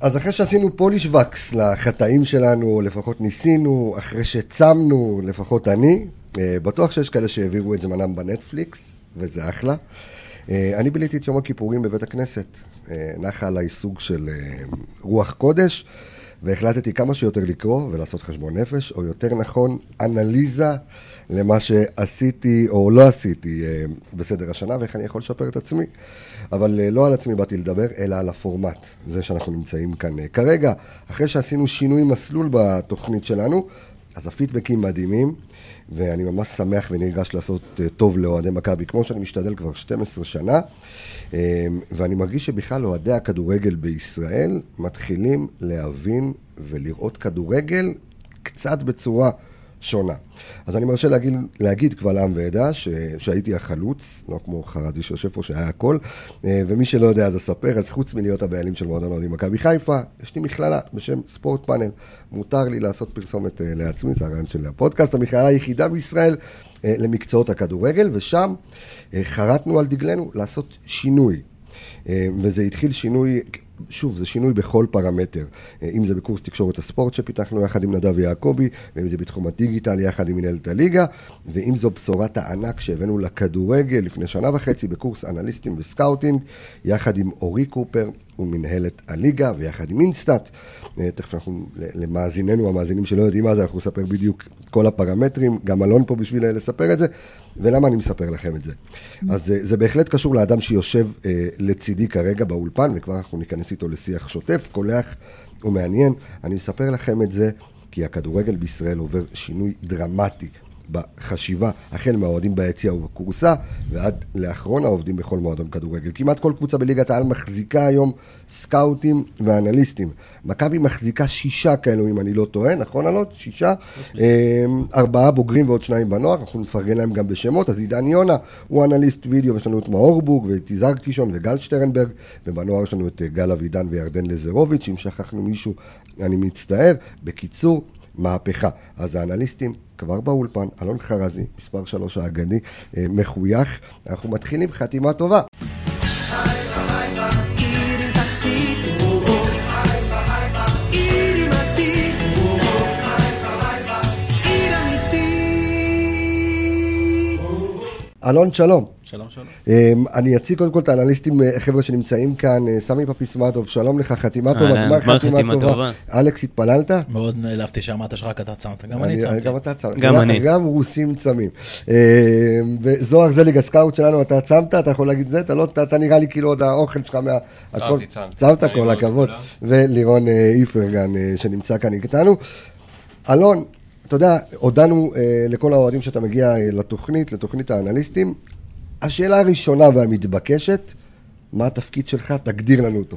אז אחרי שעשינו פוליש וקס לחטאים שלנו, לפחות ניסינו, אחרי שצמנו, לפחות אני, אה, בטוח שיש כאלה שהעבירו את זמנם בנטפליקס, וזה אחלה. אה, אני ביליתי את יום הכיפורים בבית הכנסת. אה, נחה עליי סוג של רוח קודש, והחלטתי כמה שיותר לקרוא ולעשות חשבון נפש, או יותר נכון, אנליזה למה שעשיתי או לא עשיתי בסדר השנה, ואיך אני יכול לשפר את עצמי. אבל לא על עצמי באתי לדבר, אלא על הפורמט, זה שאנחנו נמצאים כאן כרגע. אחרי שעשינו שינוי מסלול בתוכנית שלנו, אז הפידבקים מדהימים. ואני ממש שמח ונרגש לעשות אה, טוב לאוהדי מכבי, כמו שאני משתדל כבר 12 שנה, אה, ואני מרגיש שבכלל אוהדי הכדורגל בישראל מתחילים להבין ולראות כדורגל קצת בצורה שונה. אז אני מרשה להגיד, להגיד קבל עם ועדה ש, שהייתי החלוץ, לא כמו חרזי שיושב פה שהיה הכל, אה, ומי שלא יודע אז אספר, אז חוץ מלהיות הבעלים של מועדון אוהדים מכבי חיפה, יש לי מכללה בשם ספורט פאנל. מותר לי לעשות פרסומת אה, לעצמי, זה הרעיון של הפודקאסט, המכללה היחידה בישראל אה, למקצועות הכדורגל, ושם חרטנו על דגלנו לעשות שינוי. וזה התחיל שינוי, שוב, זה שינוי בכל פרמטר. אה, אם זה בקורס תקשורת הספורט שפיתחנו יחד עם נדב יעקבי, ואם זה בתחום הדיגיטל יחד עם מנהלת הליגה, ואם זו בשורת הענק שהבאנו לכדורגל לפני שנה וחצי בקורס אנליסטים ו scouting, יחד עם אורי קופר ומנהלת הליגה, ויחד עם InStat. אה, תכף אנחנו, למאזיננו, המאזינים שלא יודעים מה זה, אנחנו נספר בדיוק כל הפרמטרים, גם אלון פה בשביל אה, לספר את זה, ולמה אני מספר לכם את זה. אז זה, זה בהחלט קשור לאדם שיושב אה, לצידי כרגע באולפן, וכבר אנחנו ניכנס איתו לשיח שוטף, קולח ומעניין. אני מספר לכם את זה כי הכדורגל בישראל עובר שינוי דרמטי בחשיבה, החל מהאוהדים ביציע ובקורסה, ועד לאחרון העובדים בכל מועדון כדורגל. כמעט כל קבוצה בליגת העל מחזיקה היום סקאוטים ואנליסטים. מכבי מחזיקה שישה כאלו, אם אני לא טועה, נכון אלון? שישה? אמ, ארבעה בוגרים ועוד שניים בנוער, אנחנו נפרגן להם גם בשמות. אז עידן יונה הוא אנליסט וידאו, יש לנו את מאור בוג ואת יזהר קישון וגל שטרנברג, ובנוער יש לנו את גל אבידן וירדן לזרוביץ', אם שכחנו מישהו, אני מצטער. בקיצור, מהפכה. אז האנליסטים כבר באולפן, אלון חרזי, מספר שלוש האגדי, אה, מחוייך. אנחנו מתחילים חתימה טובה. אלון, שלום. שלום, שלום. אמ, אני אציג קודם כל את האנליסטים, אה, חבר'ה שנמצאים כאן, אה, סמי פפיסמטוב, שלום לך, חתימה טובה, גמר חתימה טובה. אלכס, התפללת? מאוד נעלבתי שאמרת שרק אתה צמת, גם אני צמתי. גם אתה צמת. גם אני. גם רוסים צמים. אמ, וזוהר זליג הסקאוט שלנו, אתה צמת, אתה יכול להגיד זה, אתה נראה לי כאילו עוד האוכל שלך מה... צמתי, צמתי. צמת, כל הכבוד. ולירון אה, איפרגן שנמצא כאן איתנו. אלון, אתה יודע, הודענו אה, לכל האוהדים שאתה מגיע אה, לתוכנית, לתוכנית האנליסטים. השאלה הראשונה והמתבקשת, מה התפקיד שלך? תגדיר לנו אותו.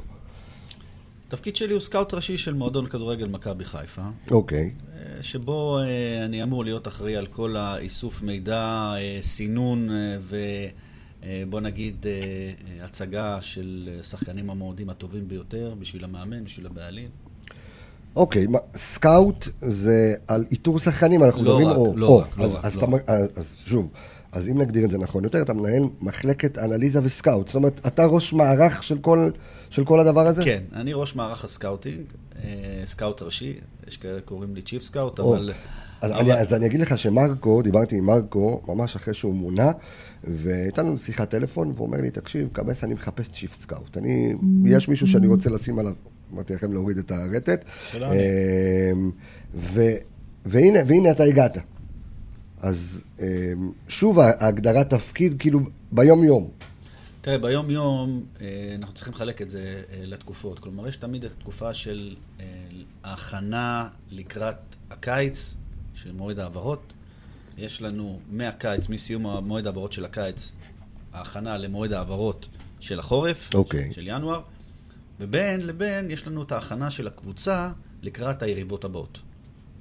התפקיד שלי הוא סקאוט ראשי של מועדון כדורגל מכבי חיפה. אוקיי. אה, שבו אה, אני אמור להיות אחראי על כל האיסוף מידע, אה, סינון ובוא נגיד הצגה של שחקנים המועדים הטובים ביותר בשביל המאמן, בשביל הבעלים. אוקיי, מה, scout זה על איתור שחקנים, אנחנו לא מדברים... רק, או, לא או, רק, לא אז, רק, אז, לא אתה, אז, אז שוב, אז אם נגדיר את זה נכון יותר, אתה מנהל מחלקת אנליזה ו scout. זאת אומרת, אתה ראש מערך של כל, של כל הדבר הזה? כן, אני ראש מערך ה scouting, אה, scout ראשי, יש כאלה קוראים לי chief scout, אבל... אז, אבל... אני, אז אני אגיד לך שמרקו, דיברתי עם מרקו, ממש אחרי שהוא מונה, והייתה לנו שיחת טלפון, והוא אומר לי, תקשיב, קבס, אני מחפש chief scout. אני, יש מישהו שאני רוצה לשים עליו אמרתי לכם להוריד את הרטט. אמ, והנה, והנה אתה הגעת. אז אמ, שוב, ההגדרת תפקיד, כאילו, ביום-יום. תראה, ביום-יום אה, אנחנו צריכים לחלק את זה אה, לתקופות. כלומר, יש תמיד את התקופה של אה, ההכנה לקראת הקיץ, של מועד העברות. יש לנו מהקיץ, מסיום מועד העברות של הקיץ, ההכנה למועד העברות של החורף, okay. אוקיי. של, ינואר. ובין לבין יש לנו את ההכנה של הקבוצה לקראת היריבות הבאות.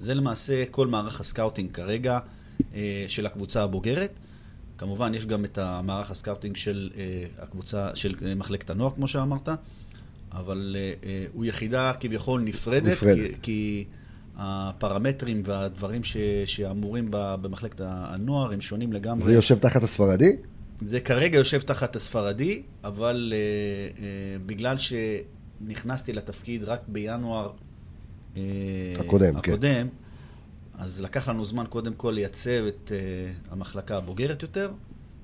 זה למעשה כל מערך ה scouting כרגע של הקבוצה הבוגרת. כמובן, יש גם את המערך ה scouting של אה, הקבוצה, של אה, מחלקת הנוער, כמו שאמרת, אבל הוא יחידה כביכול נפרדת, נפרדת. כי, כי הפרמטרים והדברים ש, שאמורים במחלקת הנוער הם שונים לגמרי. זה יושב תחת הספרדי? זה כרגע יושב תחת הספרדי, אבל uh, uh, בגלל נכנסתי לתפקיד רק בינואר אה, הקודם, כן. אז לקח לנו זמן קודם כל לייצב את אה, המחלקה הבוגרת יותר,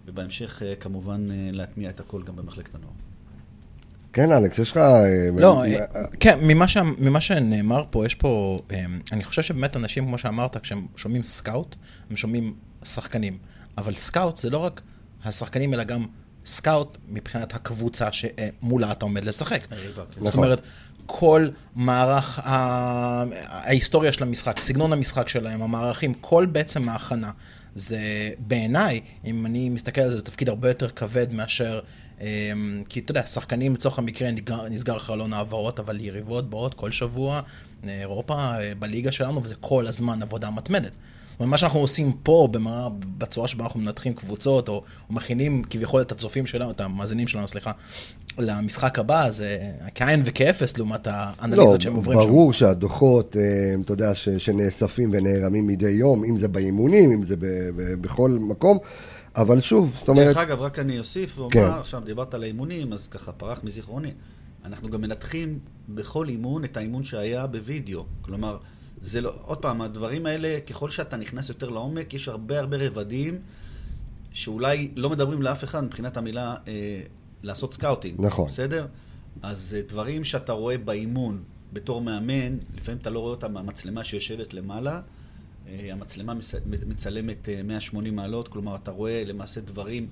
ובהמשך אה, כמובן אה, להטמיע את הכל גם במחלקת הנוער. כן, אלכס, יש לך... לא, כן, ממה ש- ממה שנאמר פה, יש פה, אני חושב שבאמת אנשים, כמו שאמרת, כשהם שומעים scout, הם שומעים שחקנים. אבל scout זה לא רק השחקנים, אלא גם scout מבחינת הקבוצה שמולה אתה עומד לשחק. כן. זאת נכון. אומרת, כל מערך ההיסטוריה של המשחק, סגנון המשחק שלהם, המערכים, כל בעצם ההכנה. זה בעיניי, אם אני מסתכל על זה, זה תפקיד הרבה יותר כבד מאשר, אמ, כי אתה יודע, שחקנים לצורך המקרה נסגר, נסגר חלון העברות, אבל יריבות באות כל שבוע, אה, אירופה, אה, בליגה שלנו, וזה כל הזמן עבודה מתמדת. זאת אומרת, מה שאנחנו עושים פה, במה, בצורה שבה אנחנו מנתחים קבוצות, או, או מכינים כביכול את הצופים שלנו, את המאזינים שלנו, סליחה, למשחק הבא, זה כאין וכאפס לעומת לא, האנליזות שהם עוברים שם. ברור שהדוחות, אה, אתה יודע, ש- שנאספים ונערמים מדי יום, אם זה באימונים, אם זה ב- ב- בכל מקום, אבל שוב, זאת אומרת, דרך אגב, רק אני אוסיף ואומר, כן. עכשיו דיברת על האימונים, אז ככה פרח מזיכרוני. אנחנו גם מנתחים בכל אימון את האימון שהיה בווידאו. כלומר, זה לא, עוד פעם, הדברים האלה, ככל שאתה נכנס יותר לעומק, יש הרבה הרבה רבדים שאולי לא מדברים לאף אחד מבחינת המילה אה, לעשות scouting. נכון. בסדר? אז אה, דברים שאתה רואה באימון בתור מאמן, לפעמים אתה לא רואה אותם מהמצלמה שיושבת למעלה. אה, המצלמה מצלמת אה, 180 מעלות, כלומר, אתה רואה למעשה דברים,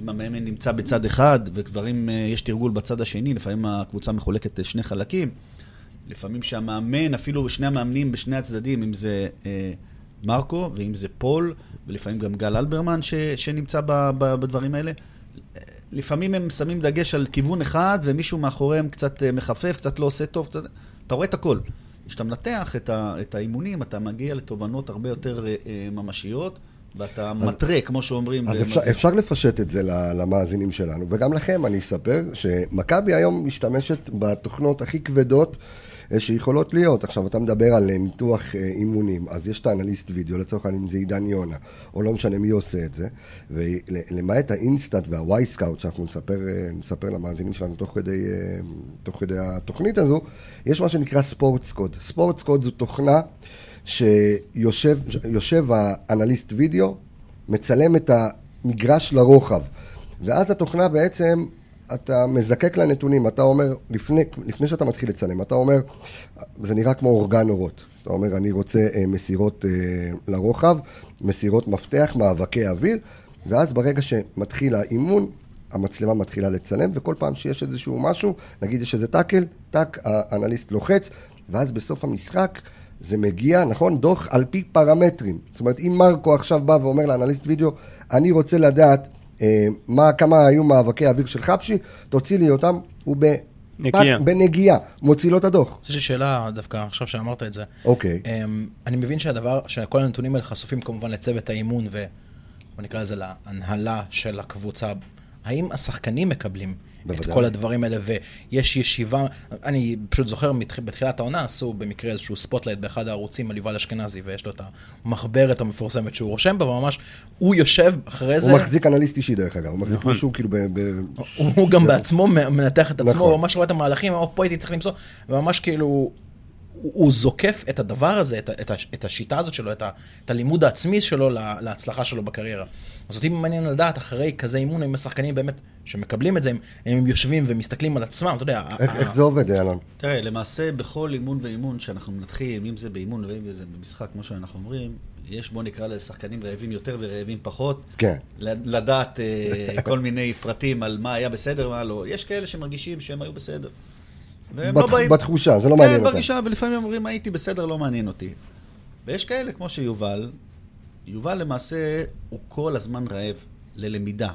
אם המאמן נמצא בצד אחד, ודברים, אה, יש תרגול בצד השני, לפעמים הקבוצה מחולקת לשני חלקים. לפעמים שהמאמן, אפילו שני המאמנים בשני הצדדים, אם זה אה, מרקו ואם זה פול, ולפעמים גם גל אלברמן ש, שנמצא ב, ב, בדברים האלה. אה, לפעמים הם שמים דגש על כיוון אחד, ומישהו מאחוריהם קצת אה, מחפף, קצת לא עושה טוב, קצת... אתה רואה את הכל. כשאתה מנתח את, ה, את האימונים, אתה מגיע לתובנות הרבה יותר אה, אה, ממשיות, ואתה מתרה, כמו שאומרים. אז במז- אפשר, אפשר לפשט את זה למאזינים שלנו, וגם לכם אני אספר שמכבי היום משתמשת בתוכנות הכי כבדות אה, שיכולות להיות. עכשיו, אתה מדבר על אה, ניתוח אה, אימונים, אז יש את האנליסט וידאו, לצורך העניין אם זה עידן יונה, או לא משנה מי עושה את זה, ולמעט ה InStat וה Wyscout, שאנחנו נספר, אה, נספר למאזינים שלנו תוך כדי, תוך כדי התוכנית הזו, יש מה שנקרא Sportscode. Sportscode זו תוכנה שיושב יושב האנליסט וידאו, מצלם את המגרש לרוחב, ואז התוכנה בעצם, אתה מזקק לנתונים, אתה אומר, לפני, לפני שאתה מתחיל לצלם, אתה אומר, זה נראה כמו אורגן אורות. אתה אומר, אני רוצה אה, מסירות אה, לרוחב, מסירות מפתח, מאבקי אוויר, ואז ברגע שמתחיל האימון, המצלמה מתחילה לצלם, וכל פעם שיש איזשהו משהו, נגיד יש איזה טאקל, טאק, האנליסט לוחץ, ואז בסוף המשחק זה מגיע, נכון, דוח על פי פרמטרים. זאת אומרת, אם מרקו עכשיו בא ואומר לאנליסט וידאו, אני רוצה לדעת מה, כמה היו מאבקי האוויר של חבשי, תוציא לי אותם, הוא ב... נגיעה. בנגיעה, מוציא לו את הדוח. יש לי שאלה דווקא עכשיו שאמרת את זה. אוקיי. אמ, אני מבין שהדבר, שכל הנתונים האלה חשופים כמובן לצוות האימון ובוא נקרא לזה להנהלה של הקבוצה. האם השחקנים מקבלים את בוודאי. כל הדברים האלה ויש ישיבה, אני פשוט זוכר מתח- בתחילת העונה עשו במקרה איזשהו spotlight באחד הערוצים על יובל אשכנזי ויש לו את המחברת המפורסמת שהוא רושם בה, ממש הוא יושב אחרי זה, הוא מחזיק אנליסט אישי דרך אגב, הוא מחזיק נכון. מישהו כאילו ב... ב- הוא הוא גם בעצמו מנתח את עצמו, נכון. הוא ממש רואה את המהלכים, הוא אומר, פה הייתי צריך למסור, וממש כאילו, הוא, הוא זוקף את הדבר הזה, את, את, את השיטה הזאת שלו, את, ה, את הלימוד העצמי שלו לה- להצלחה שלו בקריירה. אז אותי מעניין לדעת, אחרי כזה אימון, אם השחקנים באמת, שמקבלים את זה, הם, הם יושבים ומסתכלים על עצמם, אתה יודע, איך, ה- איך זה עובד, אלון? תראה, למעשה בכל אימון ואימון שאנחנו מנתחים, אם זה באימון ואם זה במשחק, כמו שאנחנו אומרים, יש, בוא נקרא לזה שחקנים רעבים יותר ורעבים פחות. כן. ל- לדעת אה, כל מיני פרטים על מה היה בסדר, מה לא. יש כאלה שמרגישים שהם היו בסדר. בת- לא באים... בתחושה, זה לא מעניין כן, אותם. ברגישה, ולפעמים אומרים, הייתי בסדר, לא מעניין אותי. ויש כאלה, כמו שיובל, יובל למעשה, הוא כל הזמן רעב ללמידה.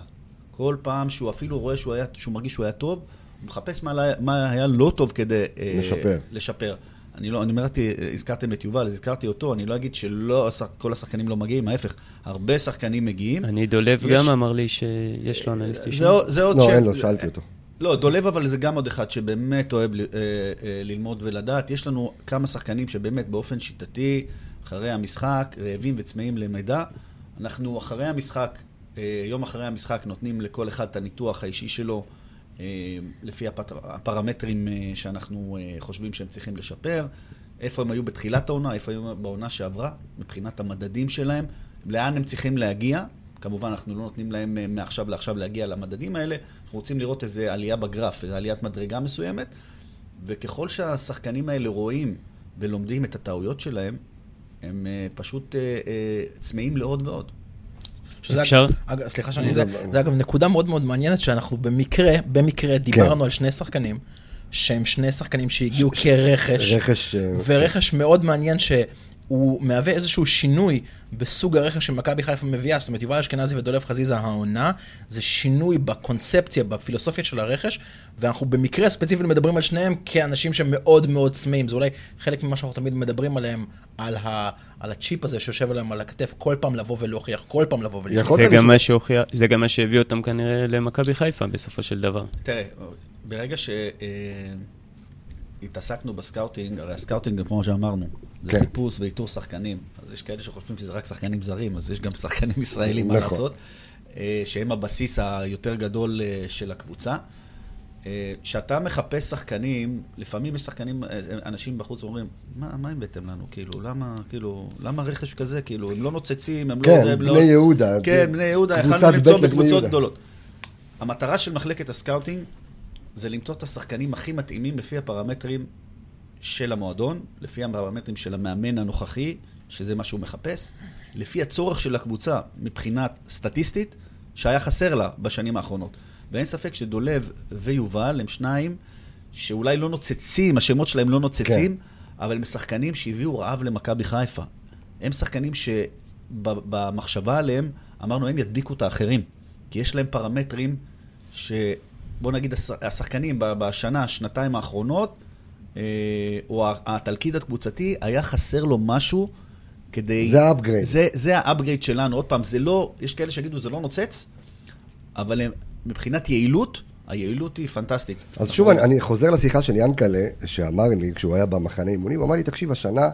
כל פעם שהוא אפילו רואה שהוא, היה, שהוא מרגיש שהוא היה טוב, הוא מחפש מה, מה היה לא טוב כדי... אה, לשפר. לשפר. אני לא, אני אמרתי, הזכרתם את יובל, אז הזכרתי אותו, אני לא אגיד שלא, כל השחקנים לא מגיעים, ההפך, הרבה שחקנים מגיעים. אני דולב יש- גם אמר לי שיש לו אנליסט אישי. זה, עוד- זה עוד לא, שם- אין לו, שאלתי אותו. לא, דולב אבל זה גם עוד אחד שבאמת אוהב אה, אה, ללמוד ולדעת. יש לנו כמה שחקנים שבאמת באופן שיטתי, אחרי המשחק, רעבים וצמאים למידע. אנחנו אחרי המשחק, אה, יום אחרי המשחק, נותנים לכל אחד את הניתוח האישי שלו, לפי הפרמטרים שאנחנו חושבים שהם צריכים לשפר, איפה הם היו בתחילת העונה, איפה היו בעונה שעברה, מבחינת המדדים שלהם, לאן הם צריכים להגיע. כמובן, אנחנו לא נותנים להם אה, מעכשיו לעכשיו להגיע למדדים האלה, אנחנו רוצים לראות איזו עלייה בגרף, איזו עליית מדרגה מסוימת, וככל שהשחקנים האלה רואים ולומדים את הטעויות שלהם, הם אה, פשוט אה, צמאים לעוד ועוד. שזה אפשר? אגב, סליחה שאני... זה זה אגב נקודה מאוד מאוד מעניינת, שאנחנו במקרה, במקרה דיברנו על שני שחקנים, שהם שני שחקנים שהגיעו כרכש, רכש, אה, ורכש מאוד מעניין שהוא מהווה איזשהו שינוי בסוג הרכש שמכבי חיפה מביאה, זאת אומרת יובל אשכנזי ודולב חזיזה העונה, זה שינוי בקונספציה, בפילוסופיה של הרכש, ואנחנו במקרה ספציפי מדברים על שניהם כאנשים שמאוד מאוד צמאים, זה אולי חלק ממה שאנחנו תמיד מדברים עליהם, על, ה, על הצ'יפ הזה שיושב עליהם על הכתף, כל פעם לבוא ולהוכיח, כל פעם לבוא ולהוכיח. זה גם מה שהוכיח, זה גם מה שהביא אותם כנראה למכבי חיפה בסופו של דבר. תראה, ברגע שהתעסקנו ב scouting, הרי ה scouting, כמו שאמרנו, זה כן. חיפוש ואיתור שחקנים. אז יש כאלה שחושבים שזה רק שחקנים זרים, אז יש גם שחקנים ישראלים, מה נכון. לעשות, אה, שהם הבסיס היותר גדול אה, של הקבוצה. אה, כשאתה מחפש שחקנים, לפעמים יש שחקנים, אנשים בחוץ אומרים, מה, מה הבאתם לנו? כאילו, למה, כאילו, למה רכש כזה? כאילו, הם לא נוצצים, הם כן, לא... הם לא... בני יהודה. כן, בני יהודה, יכלנו למצוא בקבוצות. גדולות. המטרה של מחלקת ה scouting זה למצוא את השחקנים הכי מתאימים לפי הפרמטרים של המועדון, לפי הפרמטרים של המאמן הנוכחי, שזה מה שהוא מחפש, לפי הצורך של הקבוצה מבחינת סטטיסטית, שהיה חסר לה בשנים האחרונות. ואין ספק שדולב ויובל הם שניים שאולי לא נוצצים, השמות שלהם לא נוצצים, כן. אבל הם שחקנים שהביאו רעב למכבי חיפה. הם שחקנים שבמחשבה עליהם, אמרנו, הם ידביקו את האחרים. כי יש להם פרמטרים ש... בוא נגיד, הש- השחקנים בשנה, שנתיים האחרונות, אה, או התלכיד הקבוצתי, היה חסר לו משהו כדי... זה ה upgrade. זה, זה ה upgrade שלנו. עוד פעם, זה לא, יש כאלה שיגידו, זה לא נוצץ, אבל הם, מבחינת יעילות, היעילות היא פנטסטית. אז שוב, אני, אני חוזר לשיחה של ינקלה, שאמר לי, כשהוא היה במחנה אימונים, הוא אמר לי, תקשיב, השנה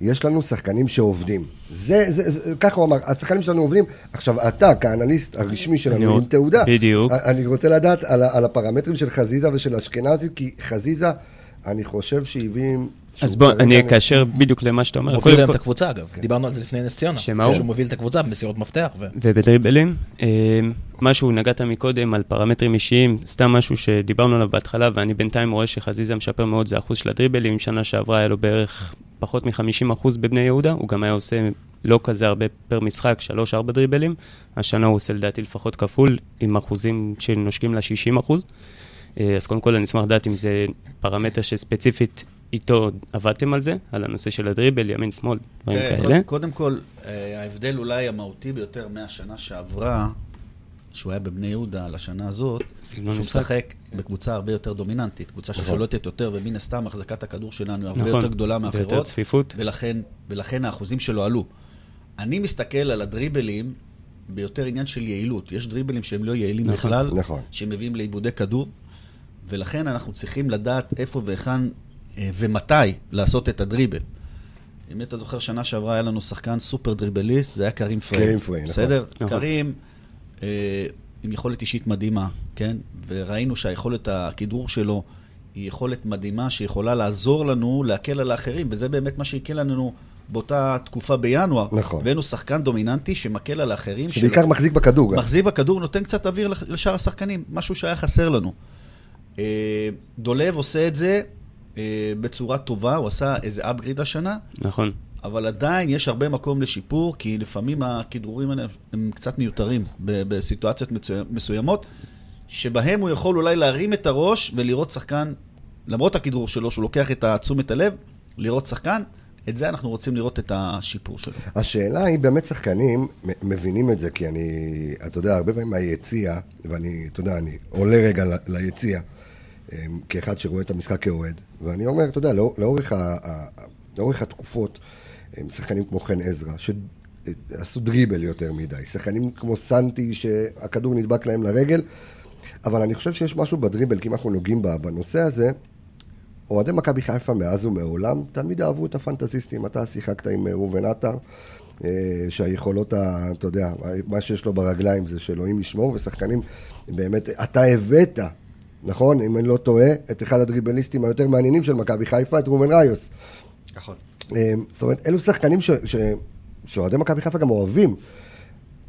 יש לנו שחקנים שעובדים. זה, זה, זה ככה הוא אמר, השחקנים שלנו עובדים. עכשיו, אתה, כאנליסט הרשמי שלנו עם תעודה, בדיוק. אני רוצה לדעת על, על הפרמטרים של חזיזה ושל אשכנזי, כי חזיזה, אני חושב שהביא... אז בוא, אני אקשר בדיוק למה שאתה אומר. מוביל קודם להם את הקבוצה אגב, דיברנו על זה לפני נס ציונה. שמה הוא? שהוא מוביל את הקבוצה במסירות מפתח. ו- ובדריבלים, אה, משהו נגעת מקודם על פרמטרים אישיים, סתם משהו שדיברנו עליו בהתחלה, ואני בינתיים רואה שחזיזה משפר מאוד, זה האחוז של הדריבלים, שנה שעברה היה לו בערך פחות מ-50% בבני יהודה, הוא גם היה עושה לא כזה הרבה פר משחק, 3-4 דריבלים, השנה הוא עושה לדעתי לפחות כפול, עם אחוזים שנושקים ל-60%. אה, אז קודם כל אני אשמח לדעת אם זה פרמטר שספציפית איתו עבדתם על זה, על הנושא של הדריבל, ימין, שמאל, דברים תראה, כאלה. קודם, קודם כל, אה, ההבדל אולי המהותי ביותר מהשנה שעברה, שהוא היה בבני יהודה, לשנה הזאת, סגנון שהוא משחק. בקבוצה הרבה יותר דומיננטית, קבוצה נכון. ששולטת יותר, ומן הסתם החזקת הכדור שלנו היא הרבה נכון, יותר גדולה ויותר מאחרות, צפיפות. ולכן, ולכן האחוזים שלו עלו. אני מסתכל על הדריבלים ביותר עניין של יעילות. יש דריבלים שהם לא יעילים נכון, בכלל, נכון. שמביאים לאיבודי כדור, ולכן אנחנו צריכים לדעת איפה והיכן אה, ומתי לעשות את הדריבל. אם אתה זוכר, שנה שעברה היה לנו שחקן סופר דריבליסט, זה היה קרים פריי. קרים פריי, נכון. בסדר? נכון. קרים עם יכולת אישית מדהימה, כן? וראינו שהיכולת הכדרור שלו היא יכולת מדהימה שיכולה לעזור לנו להקל על האחרים, וזה באמת מה שהקל לנו באותה תקופה בינואר. נכון. הבאנו שחקן דומיננטי שמקל על האחרים. שבעיקר של- מחזיק בכדור. גם. מחזיק בכדור, נותן קצת אוויר לשאר השחקנים, משהו שהיה חסר לנו. אה, דולב עושה את זה אה, בצורה טובה, הוא עשה איזה upgrade השנה, נכון. אבל עדיין יש הרבה מקום לשיפור, כי לפעמים הכדרורים האלה הם קצת מיותרים בסיטואציות מסוימות, שבהם הוא יכול אולי להרים את הראש ולראות שחקן, למרות הכדרור שלו, שהוא לוקח את תשומת הלב, לראות שחקן, את זה אנחנו רוצים לראות את השיפור שלו. השאלה היא באמת שחקנים מבינים את זה, כי אני, אתה יודע, הרבה פעמים מהיציע, ואני, אתה יודע, אני עולה רגע ליציע, אמ, כאחד שרואה את המשחק כאוהד, ואני אומר, אתה יודע, לאור- לאורך, ה, לאורך התקופות, הם שחקנים כמו חן עזרא, שעשו דריבל יותר מדי, שחקנים כמו סנטי, שהכדור נדבק להם לרגל, אבל אני חושב שיש משהו בדריבל, כי אם אנחנו נוגעים בנושא הזה, אוהדי מכבי חיפה מאז ומעולם תמיד אהבו את הפנטזיסטים. אתה שיחקת עם אה, ראובן עטר, אה, שהיכולות, ה- אתה יודע, מה שיש לו ברגליים זה שאלוהים ישמור, ושחקנים, באמת, אתה הבאת נכון? אם אני לא טועה, את אחד הדריבליסטים היותר מעניינים של מכבי חיפה, את ראובן ראיוס. נכון. אה, זאת אומרת, אלו שחקנים שאוהדי מכבי חיפה גם אוהבים.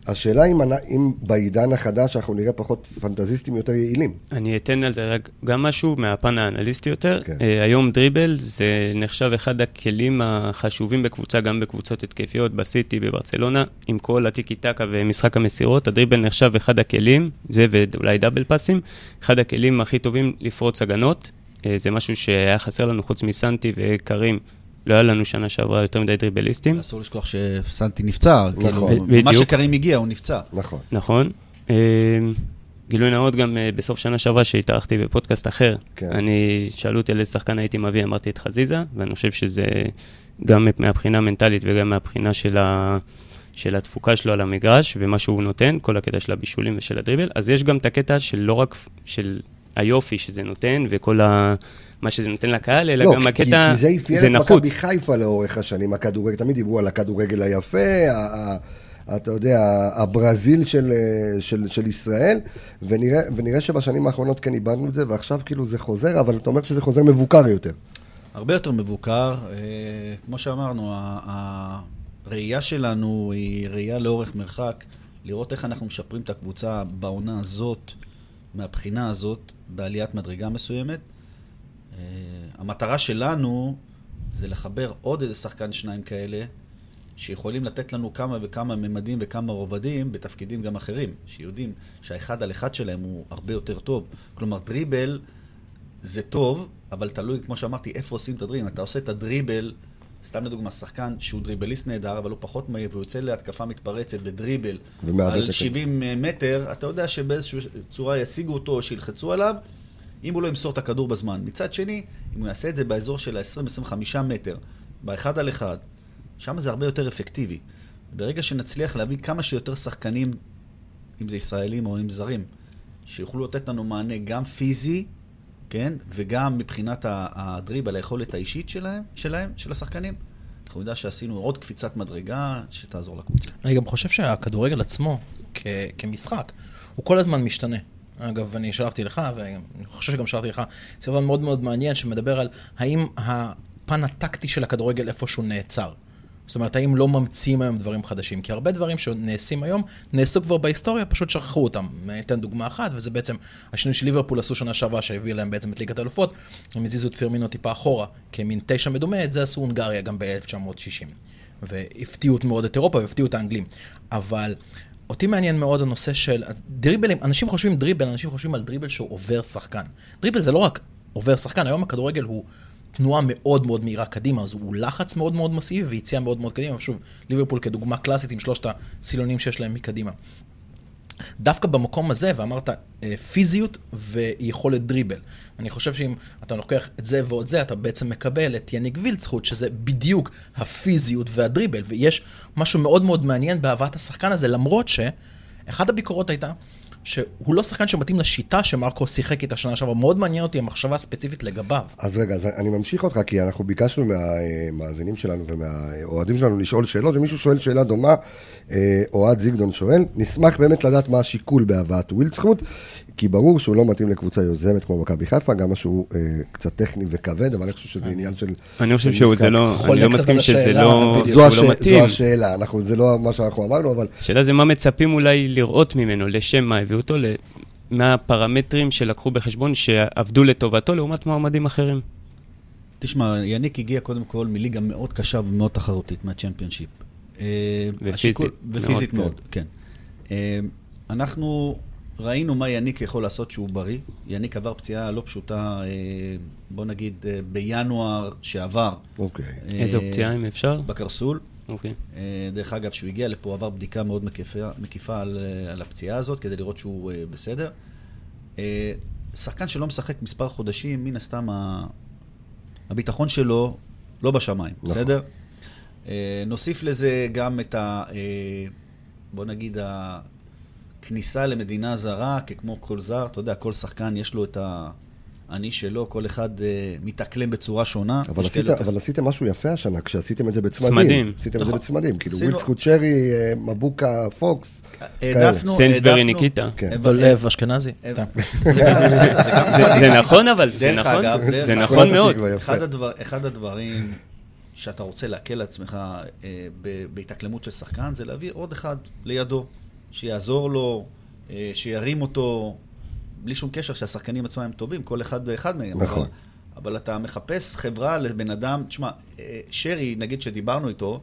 השאלה אם, אם בעידן החדש אנחנו נראה פחות פנטזיסטים יותר יעילים. אני אתן על זה רק גם משהו מהפן האנליסטי יותר. כן. Okay. היום דריבל זה נחשב אחד הכלים החשובים בקבוצה, גם בקבוצות התקפיות, בסיטי, בברצלונה, עם כל הטיקי טקה ומשחק המסירות. הדריבל נחשב אחד הכלים, זה ואולי דאבל פאסים, אחד הכלים הכי טובים לפרוץ הגנות. אה, זה משהו שהיה חסר לנו חוץ מסנטי וקרים. לא היה לנו שנה שעברה יותר מדי דריבליסטים. אסור לשכוח שסנטי נפצע, כאילו, ב- מה. שקרים הגיע, הוא נפצע. נכון. נכון. אה, גילוי נאות גם אה, בסוף שנה שעברה שהתארחתי בפודקאסט אחר. כן. אני, שאלו אותי על איזה שחקן הייתי מביא, אמרתי את חזיזה, ואני חושב שזה גם מהבחינה המנטלית וגם מהבחינה של, ה, של התפוקה שלו על המגרש ומה שהוא נותן, כל הקטע של הבישולים ושל הדריבל. אז יש גם את הקטע של לא רק של היופי שזה נותן וכל ה... מה שזה נותן לקהל, אלא לא, גם כי- הקטע, כי זה אפיין זה את מכבי. חיפה לאורך השנים, הכדורגל, תמיד דיברו על הכדורגל היפה, ה- ה- אתה יודע, הברזיל של, אה, של, של ישראל, ונראה, ונראה שבשנים האחרונות כן איבדנו את זה, ועכשיו כאילו זה חוזר, אבל אתה אומר שזה חוזר מבוקר יותר. הרבה יותר מבוקר. אה, כמו שאמרנו, ה- הראייה שלנו היא ראייה לאורך מרחק, לראות איך אנחנו משפרים את הקבוצה בעונה הזאת, מהבחינה הזאת, בעליית מדרגה מסוימת. אה, המטרה שלנו זה לחבר עוד איזה שחקן שניים כאלה, שיכולים לתת לנו כמה וכמה ממדים וכמה רובדים בתפקידים גם אחרים, שיודעים שהאחד על אחד שלהם הוא הרבה יותר טוב. כלומר, דריבל זה טוב, אבל תלוי, כמו שאמרתי, איפה עושים את הדריבל. אתה עושה את הדריבל, סתם לדוגמה, שחקן שהוא דריבליסט נהדר, אבל הוא פחות מהיר, והוא יוצא להתקפה מתפרצת בדריבל על הכדור. 70 מטר, אתה יודע שבאיזושהי צורה ישיגו אותו או שילחצו עליו, אם הוא לא ימסור את הכדור בזמן. מצד שני, אם הוא יעשה את זה באזור של ה-20-25 מטר, באחד על אחד, שם זה הרבה יותר אפקטיבי. ברגע שנצליח להביא כמה שיותר שחקנים, אם זה ישראלים או אם זרים, שיוכלו לתת לנו מענה גם פיזי, כן, וגם מבחינת ה- הדריבל, היכולת האישית שלהם, שלהם, של השחקנים, אנחנו נדע שעשינו עוד קפיצת מדרגה שתעזור לקבוצה. אני גם חושב שהכדורגל עצמו, כ- כמשחק, הוא כל הזמן משתנה. אגב, אני שלחתי לך, ואני חושב שגם שלחתי לך, סרטון מאוד מאוד מעניין שמדבר על האם הפן הטקטי של הכדורגל איפשהו נעצר. זאת אומרת, האם לא ממציאים היום דברים חדשים? כי הרבה דברים שנעשים היום, נעשו כבר בהיסטוריה, פשוט שכחו אותם. אתן דוגמה אחת, וזה בעצם השינוי שליברפול עשו שנה שעברה, שהביא להם בעצם את ליגת האלופות, הם הזיזו את פירמינו טיפה אחורה, כמין תשע מדומה, את זה עשו הונגריה גם ב-1960. והפתיעו מאוד את אירופה והפתיעו את האנגלים. אבל אותי מעניין מאוד הנושא של דריבלים, אנשים חושבים דריבל, אנשים חושבים על דריבל שהוא עובר שחקן. דריבל זה לא רק עובר שחקן, היום הכדורגל הוא תנועה מאוד מאוד מהירה קדימה, אז הוא לחץ מאוד מאוד מסיבי ויציאה מאוד מאוד קדימה. שוב, ליברפול כדוגמה קלאסית עם שלושת הסילונים שיש להם מקדימה. דווקא במקום הזה, ואמרת אה, פיזיות ויכולת דריבל. אני חושב שאם אתה לוקח את זה ועוד זה, אתה בעצם מקבל את יניק וילצחוט, שזה בדיוק הפיזיות והדריבל, ויש משהו מאוד מאוד מעניין בהבאת השחקן הזה, למרות שאחת הביקורות הייתה שהוא לא שחקן שמתאים לשיטה שמרקו שיחק איתה שנה שעברה. מאוד מעניין אותי המחשבה הספציפית לגביו. אז רגע, אז אני ממשיך אותך, כי אנחנו ביקשנו מהמאזינים שלנו ומהאוהדים שלנו לשאול שאלות, ומישהו שואל שאלה דומה, אה, אוהד זיגדון שואל, נשמח באמת לדעת מה השיקול בהבאת ווילדסחוט, כי ברור שהוא לא מתאים לקבוצה יוזמת כמו מכבי חיפה, גם משהו אה, קצת טכני וכבד, אבל אני חושב שזה עניין של... אני חושב שהוא. זה לא, אני לא מסכים שזה השאלה, לא. זו, הש... לא מתאים. זו השאלה, אנחנו, זה לא מה שאנחנו אמרנו, אבל השאלה זה מה מצפים אולי לראות ממנו, לשם מה הביאו אותו, מה הפרמטרים שלקחו בחשבון שעבדו לטובתו לעומת מועמדים אחרים. תשמע, יניק הגיע קודם כל מליגה מאוד קשה ומאוד תחרותית, מהצ'מפיונשיפ. אה, ופיזית השיקול- ופיזית מאוד, מאוד, כן. אה, אנחנו ראינו מה יניק יכול לעשות שהוא בריא. יניק עבר פציעה לא פשוטה, אה, בוא נגיד, אה, בינואר שעבר. אוקיי. איזו אה, פציעה אם אפשר? בקרסול. אוקיי. אה, דרך אגב, כשהוא הגיע לפה, עבר בדיקה מאוד מקיפה, מקיפה על, על הפציעה הזאת, כדי לראות שהוא בסדר. שחקן שלא משחק מספר חודשים, מן הסתם ה- הביטחון שלו לא בשמיים, נכון. בסדר? נוסיף לזה גם את ה... בוא נגיד, הכניסה למדינה זרה, ככמו כל זר, אתה יודע, כל שחקן יש לו את אני שלא, כל אחד אה, מתאקלם בצורה שונה. אבל, עשית, כאלה- אבל עשיתם משהו יפה השנה, כשעשיתם את זה בצמדים. צמדים. עשיתם את זה נכון. בצמדים, כאילו עשינו- ווילסקוט שרי, אה, מבוקה, פוקס. העדפנו, סנסברי העדפנו- ניקיטה. כן. אבל- דולב אשכנזי, אה, סתם. זה נכון, אבל זה נכון, זה. נכון מאוד. אחד, הדבר, אחד הדברים שאתה רוצה להקל על עצמך אה, ב- בהתאקלמות של שחקן, זה להביא עוד אחד לידו, שיעזור לו, אה, שירים אותו, בלי שום קשר שהשחקנים עצמם הם טובים, כל אחד ואחד מהם. נכון. אבל, אבל אתה מחפש חברה לבן אדם, תשמע, אה, שרי, נגיד שדיברנו איתו,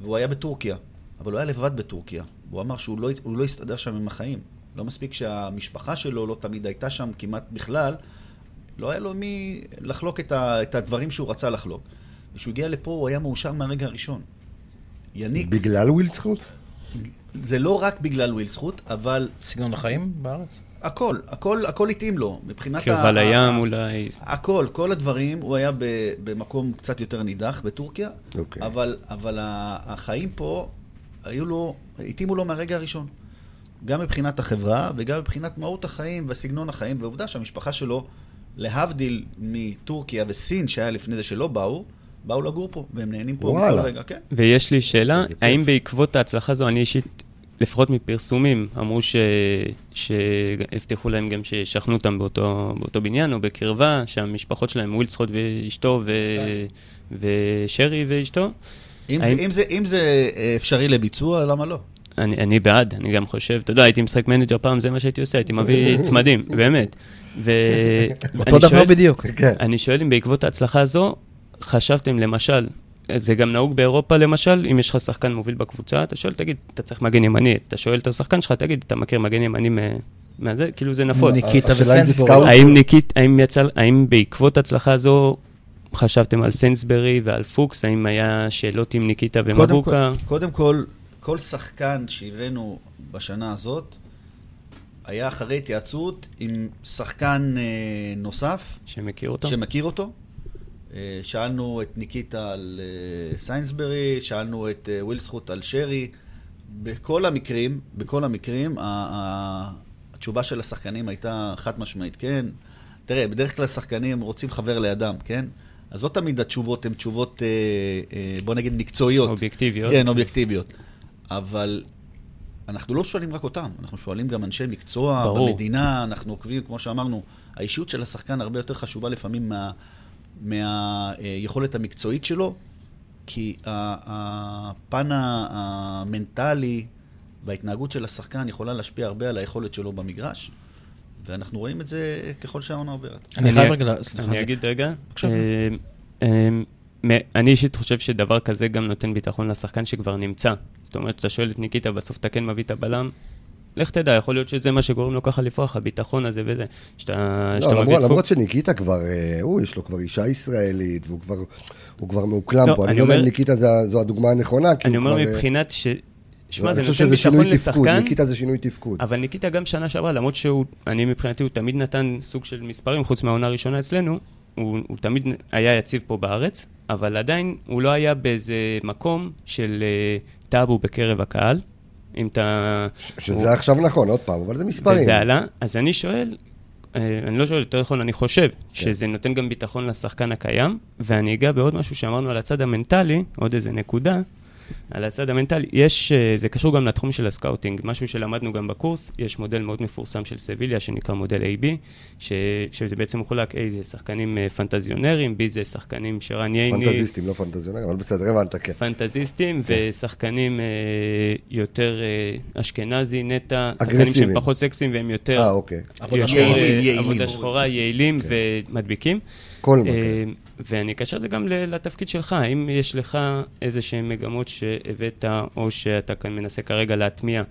והוא היה בטורקיה, אבל הוא היה לבד בטורקיה. הוא אמר שהוא לא, הוא לא הסתדר שם עם החיים. לא מספיק שהמשפחה שלו לא תמיד הייתה שם כמעט בכלל, לא היה לו מי לחלוק את, ה, את הדברים שהוא רצה לחלוק. וכשהוא הגיע לפה הוא היה מאושר מהרגע הראשון. יניק, בגלל ווילסקוט? זה לא רק בגלל וויל זכות, אבל סגנון החיים בארץ? הכל, הכל, הכל התאים לו. מבחינת קרבה ה- לים ה- אולי. הכל, כל הדברים, הוא היה ב- במקום קצת יותר נידח בטורקיה, אוקיי. אבל, אבל החיים פה היו לו, התאימו לו מהרגע הראשון. גם מבחינת החברה וגם מבחינת מהות החיים וסגנון החיים, ועובדה שהמשפחה שלו, להבדיל מטורקיה וסין, שהיה לפני זה שלא באו, באו לגור פה, והם נהנים פה וואלה. מכל רגע, כן. ויש לי שאלה, איזה כיף. האם בעקבות ההצלחה הזו, אני אישית, לפחות מפרסומים, אמרו ש... שהבטיחו להם גם שישכנו אותם באותו, באותו בניין או בקרבה, שהמשפחות שלהם, ווילסקוט ואשתו ו... ושרי ואשתו. אם, האם- זה, אם, זה, אם זה אה, אפשרי לביצוע, למה לא? אני, אני בעד, אני גם חושב, אתה יודע, הייתי משחק manager פעם, זה מה שהייתי עושה, הייתי מביא צמדים, באמת. ו... אותו דבר שואל- בדיוק. כן. אני שואל אם בעקבות ההצלחה הזו, חשבתם למשל, זה גם נהוג באירופה למשל, אם יש לך שחקן מוביל בקבוצה, אתה שואל, תגיד, אתה צריך מגן ימני, אתה שואל את השחקן שלך, תגיד, אתה מכיר מגן ימני מה- מהזה? כאילו זה נפוץ. ניקיטה וסיינסברי. האם ניקית, האם יצא, האם בעקבות ההצלחה הזו חשבתם על סיינסברי ועל פוקס? האם היה שאלות עם ניקיטה קודם ומבוקה? כל, קודם כל, כל שחקן שהבאנו בשנה הזאת, היה אחרי התייעצות עם שחקן אה, נוסף, שמכיר אותו? שמכיר אותו. אה, שאלנו את ניקיטה על אה, סיינסברי, שאלנו את אה, וילדסחוט על שרי. בכל המקרים, בכל המקרים, התשובה של השחקנים הייתה חד משמעית, כן. תראה, בדרך כלל שחקנים רוצים חבר לידם, כן? אז לא תמיד התשובות הן תשובות, בוא נגיד, מקצועיות. אובייקטיביות. כן, אובייקטיביות. אבל אנחנו לא שואלים רק אותם, אנחנו שואלים גם אנשי מקצוע ברור. במדינה, אנחנו עוקבים, כמו שאמרנו, האישיות של השחקן הרבה יותר חשובה לפעמים מה- מהיכולת המקצועית שלו, כי ה- הפן ה- המנטלי וההתנהגות של השחקן יכולה להשפיע הרבה על היכולת שלו במגרש, ואנחנו רואים את זה ככל שהעונה עוברת. אני חייב רגע, סליחה. אני אגיד רגע. אה, אה, אני אישית חושב שדבר כזה גם נותן ביטחון לשחקן שכבר נמצא. זאת אומרת, אתה שואל את ניקיטה, בסוף אתה כן מביא את הבלם, לך תדע, יכול להיות שזה מה שגורם לו ככה לפרוח, הביטחון הזה וזה. שאתה שאתה לא, מביא למרות, את למרות פוקס. שניקיטה כבר, אה, הוא, יש לו כבר אישה ישראלית, והוא כבר, הוא כבר מאוקלם לא, פה. אני אני לא אומר- ניקיטה זה- זו הדוגמה הנכונה, כי אני הוא אומר כבר... אה, מבחינת ש... שמע, זה אני נותן ביטחון לשחקן, ניקיטה זה שינוי תפקוד. אבל ניקיטה גם שנה שעברה, למרות שהוא, אני מבחינתי, הוא תמיד נתן סוג של מספרים, חוץ מהעונה הראשונה אצלנו, הוא, הוא תמיד היה יציב פה בארץ, אבל עדיין הוא לא היה באיזה מקום של אה, טאבו בקרב הקהל. אם אתה... שזה עכשיו נכון, עוד פעם, אבל זה מספרים. וזה עלה, אז אני שואל, אה, אני לא שואל, יותר נכון, אני חושב כן. שזה נותן גם ביטחון לשחקן הקיים, ואני אגע בעוד משהו שאמרנו על הצד המנטלי, עוד איזה נקודה, על הצד המנטלי, יש, אה, זה קשור גם לתחום של ה scouting, משהו שלמדנו גם בקורס, יש מודל מאוד מפורסם של סביליה שנקרא מודל AB, ש, שזה בעצם מחולק, A זה שחקנים אה, פנטזיונרים, B זה שחקנים שרן ייני, פנטזיסטים, לא פנטזיונרים, אבל בסדר, הבנת, כן. פנטזיסטים ושחקנים אה, יותר אשכנזי, נטע, שחקנים. שהם פחות סקסיים והם יותר... אה, אוקיי. עבודה שחורה. יעילים, יעילים. עבודה שחורה, יעילים ומדביקים. כל אה, מקום. ואני אקשר את זה גם לתפקיד שלך, האם יש לך איזה שהן מגמות שהבאת, או שאתה כאן מנסה כרגע להטמיע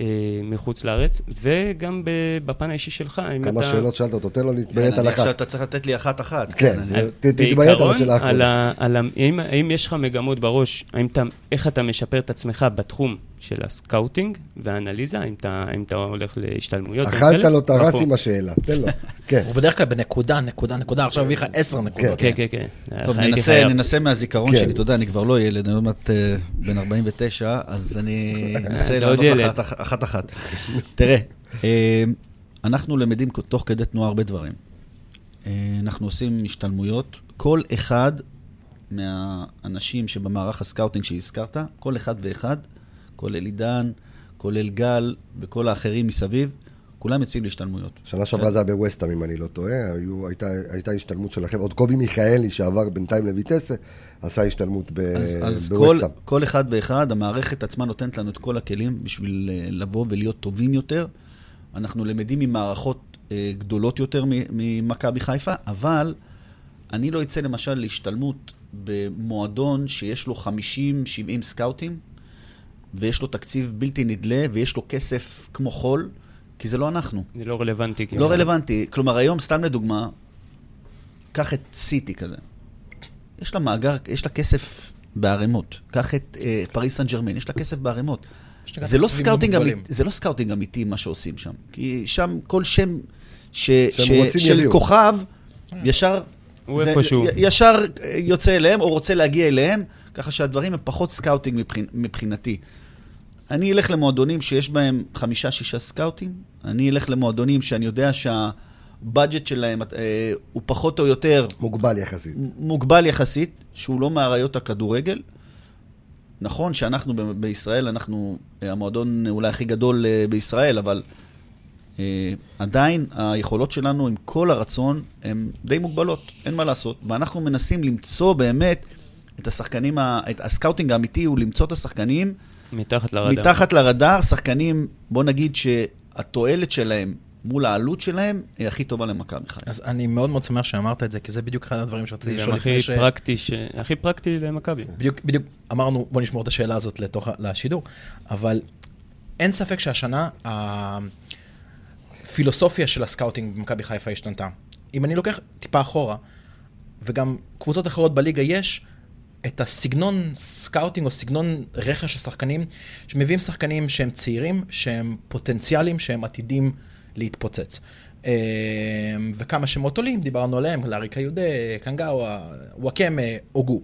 אה, מחוץ לארץ, וגם ב- בפן האישי שלך, האם אתה... כמה שאלות שאלת אותו, תן לו להתביית כן, על אני עכשיו אחת. אתה צריך לתת לי אחת-אחת. כן, אני- ת- תתביית על השאלה על האחרונה. האם יש לך מגמות בראש, האם אתה, איך אתה משפר את עצמך בתחום של הסקאוטינג והאנליזה, האם אתה, האם אתה הולך להשתלמויות? אכלת לו את הראש. עם השאלה, תן לו. כן. הוא בדרך כלל בנקודה, נקודה, נקודה, עכשיו הביא לך עשר נקודות. כן, כן, כן. טוב, ננסה, חייב. ננסה מהזיכרון כן. שלי, אתה יודע, אני כבר לא ילד, אני עוד מעט אה, בן 49, אז אני אנסה לענות אחת- אחת-אחת. תראה, אה, אנחנו למדים תוך כדי תנועה הרבה דברים. אה, אנחנו עושים השתלמויות. כל אחד מהאנשים שבמערך הסקאוטינג שהזכרת, כל אחד ואחד, כולל עידן, כולל גל וכל האחרים מסביב, כולם יוצאים להשתלמויות. שנה שעברה זה היה בווסטהאם, אם אני לא טועה, היו, הייתה, הייתה השתלמות שלכם, עוד קובי מיכאלי שעבר בינתיים לויטסה, עשה השתלמות ב, אז, אז כל, בווסטהאם. כל אחד ואחד, המערכת עצמה נותנת לנו את כל הכלים בשביל אה, לבוא ולהיות טובים יותר. אנחנו למדים ממערכות אה, גדולות יותר ממכבי חיפה, אבל אני לא אצא למשל להשתלמות במועדון שיש לו 50-70 סקאוטים, ויש לו תקציב בלתי נדלה, ויש לו כסף כמו חול, כי זה לא אנחנו. זה לא רלוונטי. לא רלוונטי. כלומר, היום, סתם לדוגמה, קח את סיטי כזה. יש לה מאגר, יש לה כסף בערימות. קח את אה, פריס סן ג'רמן, יש לה כסף בערימות. זה לא, סקאוטינג. אמיתי, זה לא סקאוטינג אמיתי מה שעושים שם. כי שם כל שם ש, ש, של יביאו. כוכב, ישר... הוא איפשהו. ישר יוצא אליהם, או רוצה להגיע אליהם, ככה שהדברים הם פחות סקאוטינג מבחינ, מבחינתי. אני אלך למועדונים שיש בהם חמישה-שישה סקאוטים, אני אלך למועדונים שאני יודע שה budget שלהם אה, הוא פחות או יותר מוגבל יחסית. מוגבל יחסית, שהוא לא מאריות הכדורגל. נכון שאנחנו ב- בישראל, אנחנו אה, המועדון אולי הכי גדול אה, בישראל, אבל עדיין היכולות שלנו עם כל הרצון הן די מוגבלות, אין מה לעשות. ואנחנו מנסים למצוא באמת את השחקנים, ה- את הסקאוטינג האמיתי הוא למצוא את השחקנים מתחת לרדאר. מתחת לרדאר, שחקנים, בוא נגיד שהתועלת שלהם מול העלות שלהם היא הכי טובה למכבי חיפה. אז אני מאוד מאוד שמח שאמרת את זה, כי זה בדיוק אחד הדברים שרציתי לשאול לפני ש... פרקטי, ש- הכי פרקטי למכבי. בדיוק, בדיוק אמרנו, בוא נשמור את השאלה הזאת לתוך, ה- לשידור, אבל אין ספק שהשנה הפילוסופיה של הסקאוטינג במכבי חיפה השתנתה. אם אני לוקח טיפה אחורה, וגם קבוצות אחרות בליגה יש את הסגנון סקאוטינג או סגנון רכש השחקנים, שמביאים שחקנים שהם צעירים, שהם פוטנציאלים, שהם עתידים להתפוצץ. אה, וכמה שמות עולים, דיברנו עליהם, לאריקה יהודה, קנגאווה, וואקמה, הוגו.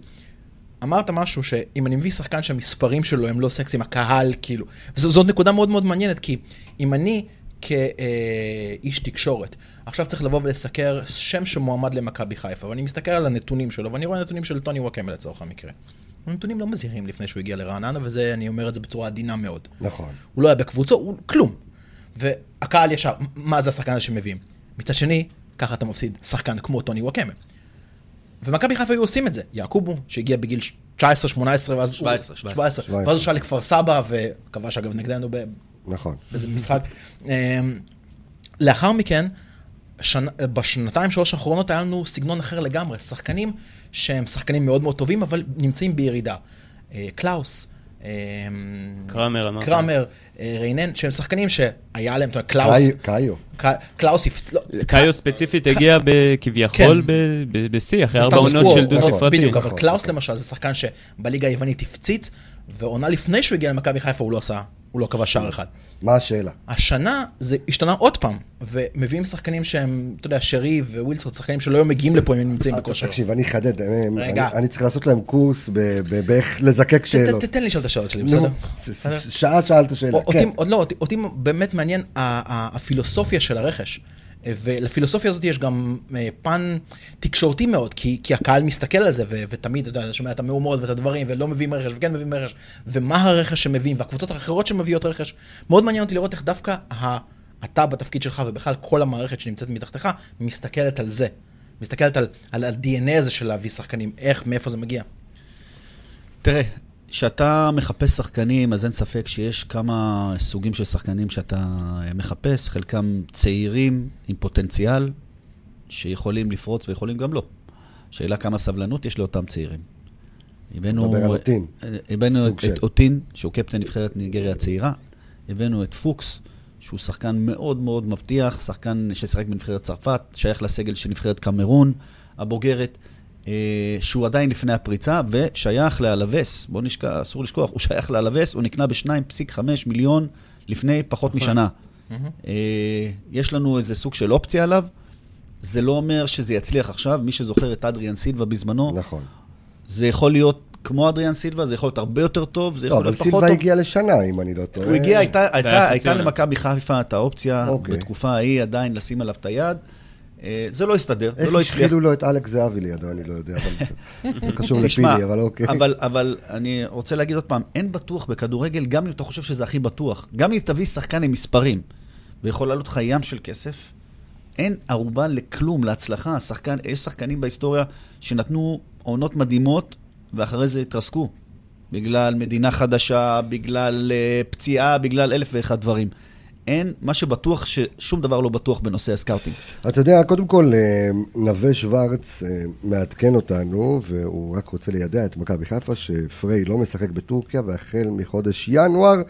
אמרת משהו שאם אני מביא שחקן שהמספרים שלו הם לא סקסיים, הקהל כאילו, וזאת נקודה מאוד מאוד מעניינת, כי אם אני כאיש תקשורת, עכשיו צריך לבוא ולסקר שם שמועמד למכבי חיפה, ואני מסתכל על הנתונים שלו, ואני רואה נתונים של טוני וואקמה לצורך המקרה. הנתונים לא מזהירים לפני שהוא הגיע לרעננה, וזה, אני אומר את זה בצורה עדינה מאוד. נכון. הוא לא היה בקבוצו, הוא כלום. והקהל ישר, מה זה השחקן הזה שמביאים? מצד שני, ככה אתה מפסיד שחקן כמו טוני נוואקמה. ומכבי חיפה היו עושים את זה. יעקובו, שהגיע בגיל 19-18, ואז... 17, הוא- 17. 17. ואז הוא שאל לכפר סבא, וכבש אגב נגדנו ב- נכון. באיזה משחק. אמ, לאחר מכן, בשנתיים שלוש האחרונות היה לנו סגנון אחר לגמרי. שחקנים שהם שחקנים מאוד מאוד טובים, אבל נמצאים בירידה. אה, קלאוס. אמ, קרמר, אמרת. קרמר, אה, ריינן, שהם שחקנים שהיה להם, אתה יודע, קלאוס, קאיו- קלאוס, לא, קאיו ספציפית הגיע ב- כביכול ב- ב- בשיא, אחרי ארבע עונות של דו נכון, ספרתי. בדיוק, אבל נכון, קלאוס נכון. למשל זה שחקן שבליגה היוונית הפציץ, ועונה לפני שהוא הגיע למכבי חיפה הוא לא עשה, הוא לא כבש שער אחד. מה השאלה? השנה זה השתנה עוד פעם, ומביאים שחקנים שהם, אתה יודע, שרי ווילסון, שחקנים שלא היו מגיעים לפה אם הם נמצאים בכושר. אה, תקשיב, אני אחדד, הם- רגע. אני- צריך לעשות להם קורס באיך לזקק שאלות. ת- תן לי לשאול את השאלות שלי, בסדר? שעה שאלת שאלה, כן. עוד לא, אותי, באמת מעניין הפילוסופיה של הרכש. ולפילוסופיה הזאת יש גם אה, פן תקשורתי מאוד, כי, כי הקהל מסתכל על זה, ו, ותמיד, אתה יודע, שומע את המהומות ואת הדברים, ולא מביאים רכש, וכן מביאים רכש, ומה הרכש שמביאים, והקבוצות האחרות שמביאות רכש. מאוד מעניין אותי לראות איך דווקא ה, אתה בתפקיד שלך, ובכלל כל המערכת שנמצאת מתחתיך, מסתכלת על זה. מסתכלת על, על ה-DNA הזה של להביא שחקנים, איך, מאיפה זה מגיע. תראה, כשאתה מחפש שחקנים, אז אין ספק שיש כמה סוגים של שחקנים שאתה מחפש, חלקם צעירים עם פוטנציאל, שיכולים לפרוץ ויכולים גם לא. שאלה כמה סבלנות יש לאותם צעירים. הבאנו... מדבר על אוטין. הבאנו סוג את, של. את אוטין, שהוא קפטן נבחרת ניגריה הצעירה. הבאנו את פוקס, שהוא שחקן מאוד מאוד מבטיח, שחקן ששיחק בנבחרת צרפת, שייך לסגל של נבחרת קמרון הבוגרת, אה, שהוא עדיין לפני הפריצה, ושייך לאלווס, בוא נשכח, אסור לשכוח, הוא שייך לאלווס, הוא נקנה ב-2.5 מיליון לפני פחות נכון. משנה. אה, יש לנו איזה סוג של אופציה עליו. זה לא אומר שזה יצליח עכשיו, מי שזוכר את אדריאן סילבה בזמנו, נכון. זה יכול להיות כמו אדריאן סילבה, זה יכול להיות הרבה יותר טוב, זה לא, יכול אבל להיות פחות סילבה טוב. הגיע לשנה, אם אני לא טועה. הוא הגיע, הייתה. למכבי חיפה את האופציה אוקיי. בתקופה ההיא עדיין לשים עליו את היד. אה, זה לא הסתדר, זה איך לא הצליח. השחילו לו את אלכס זהבי לידו, אני לא יודע, אבל זה קשור לפילי, אבל אוקיי. אבל, אבל אני רוצה להגיד עוד פעם, אין בטוח בכדורגל, גם אם אתה חושב שזה הכי בטוח. גם אם תביא שחקן עם מספרים, ויכול לעלות לך ים של כסף, אין ערובה לכלום, להצלחה. השחקן, יש שחקנים בהיסטוריה שנתנו עונות מדהימות, ואחרי זה התרסקו. בגלל מדינה חדשה, בגלל uh, פציעה, בגלל אלף ואחד דברים. אין, מה שבטוח, ששום דבר לא בטוח בנושא הסקאוטינג. אתה יודע, קודם כל, אה, נווה שוורץ אה, מעדכן אותנו, והוא רק רוצה לידע את מכבי חיפה, שפריי לא משחק בטורקיה, והחל מחודש ינואר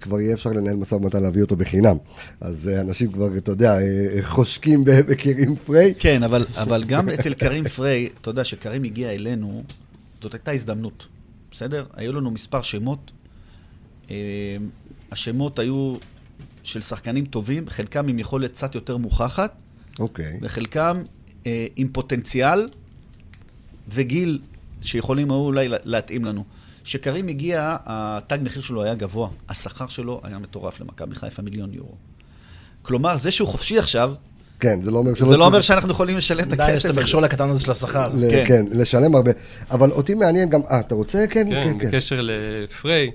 כבר יהיה אפשר לנהל משא ומתן להביא אותו בחינם. אז אה, אנשים כבר, אתה יודע, חושקים בקרים פריי. כן, אבל, אבל גם אצל קרים פריי, אתה יודע, שקרים הגיע אלינו, זאת הייתה הזדמנות, בסדר? היו לנו מספר שמות. השמות היו של שחקנים טובים, חלקם עם יכולת קצת יותר מוכחת, אוקיי. וחלקם אה, עם פוטנציאל וגיל שיכולים אולי להתאים לנו. כשקרים הגיע, התג מחיר שלו היה גבוה, השכר שלו היה מטורף למכבי חיפה, מיליון יורו. כלומר, זה שהוא חופשי עכשיו, כן, זה לא אומר שלא זה לא אומר שאנחנו יכולים לשלם את הכסף. די, יש את המכשול הקטן הזה של השכר. כן. כן, לשלם הרבה. אבל אותי מעניין גם, אה, אתה רוצה? כן, כן, כן. בקשר לפריי,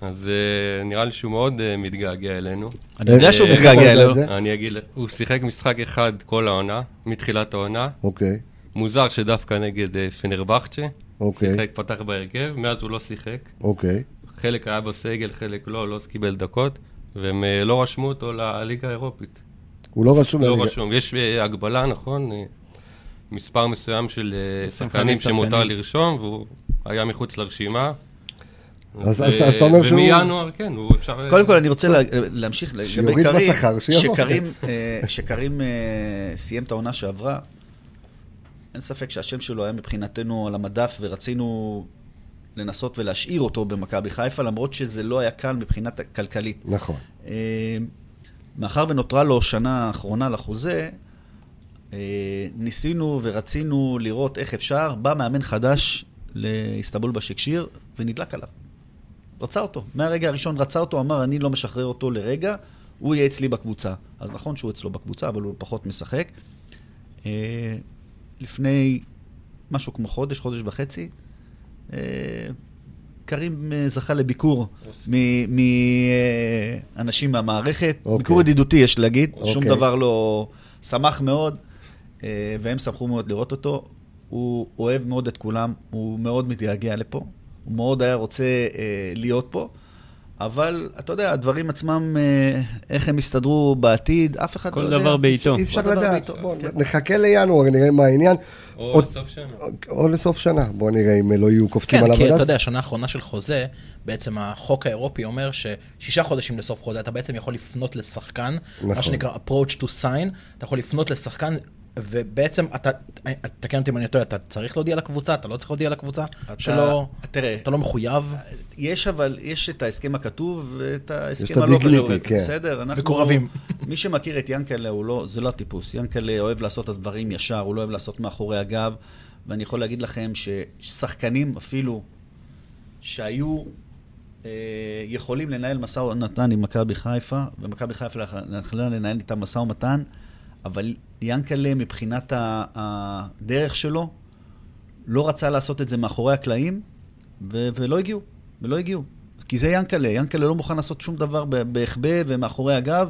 אז uh, נראה לי שהוא מאוד uh, מתגעגע אלינו. אני יודע שהוא מתגעגע אלינו. אני אגיד, הוא שיחק משחק אחד כל העונה, מתחילת העונה. אוקיי. מוזר שדווקא נגד uh, פנרבכצ'ה. אוקיי. שיחק, פתח בהרכב, מאז הוא לא שיחק. אוקיי. חלק היה בסגל, חלק לא, לא קיבל דקות, והם uh, לא רשמו אותו לליגה האירופית. הוא לא רשום לא לליגה. לא רשום. יש uh, הגבלה, נכון? Uh, מספר מסוים של uh, שחקנים שמותר לרשום, והוא היה מחוץ לרשימה. אז, אז, אז אתה אומר שהוא... ומינואר, כן, הוא אפשר... קודם כל, אני רוצה לה, להמשיך לגבי קרים, שקרים, אה, שקרים אה, סיים את העונה שעברה, אין ספק שהשם שלו היה מבחינתנו על המדף, ורצינו לנסות ולהשאיר אותו במכבי חיפה, למרות שזה לא היה קל מבחינת כלכלית. נכון. אה, מאחר ונותרה לו שנה אחרונה לחוזה, ניסינו ורצינו לראות איך אפשר, בא מאמן חדש לאיסטנבול בשקשיר ונדלק עליו. רצה אותו. מהרגע הראשון רצה אותו, אמר, אני לא משחרר אותו לרגע, הוא יהיה אצלי בקבוצה. אז נכון שהוא אצלו בקבוצה, אבל הוא פחות משחק. אה, לפני משהו כמו חודש, חודש וחצי, אה, קרים אה, זכה לביקור מאנשים מהמערכת. Okay. אוקיי. ביקור ידידותי, יש להגיד. Okay. שום אוקיי. דבר לא... שמח מאוד, והם שמחו מאוד לראות אותו. הוא אוהב מאוד את כולם, הוא מאוד מתגעגע לפה. הוא מאוד היה רוצה אה, להיות פה. אבל אתה יודע, הדברים עצמם, אה, איך הם יסתדרו בעתיד, אף אחד לא יודע. כל דבר בעיתו. אי אפשר לדעת. בוא, כן. נחכה לינואר, נראה מה העניין. או עוד, לסוף שנה. או לסוף שנה. בוא נראה אם לא יהיו קופצים כן, על המדף. כן, כי אתה יודע, השנה האחרונה של חוזה, בעצם החוק האירופי אומר ששישה חודשים לסוף חוזה, אתה בעצם יכול לפנות לשחקן, נכון. מה שנקרא approach to sign, אתה יכול לפנות לשחקן ובעצם אתה, תקן אותי אם אני טועה, אתה צריך להודיע לקבוצה, אתה לא צריך להודיע לקבוצה, אתה, שלא, תראה, אתה לא מחויב. יש אבל, יש את ההסכם הכתוב ואת ההסכם הלא כתוב, כן. בסדר, אנחנו... מקורבים. מי שמכיר את ינקלה, לא, זה לא הטיפוס. ינקלה אוהב לעשות את הדברים ישר, הוא לא אוהב לעשות מאחורי הגב, ואני יכול להגיד לכם ששחקנים אפילו שהיו אה, יכולים לנהל משא ומתן עם מכבי חיפה, ומכבי חיפה יכולה לנהל איתם משא ומתן, אבל ינקלה, מבחינת הדרך שלו, לא רצה לעשות את זה מאחורי הקלעים, ו- ולא הגיעו, ולא הגיעו. כי זה ינקלה, ינקלה לא מוכן לעשות שום דבר בהחבא ומאחורי הגב,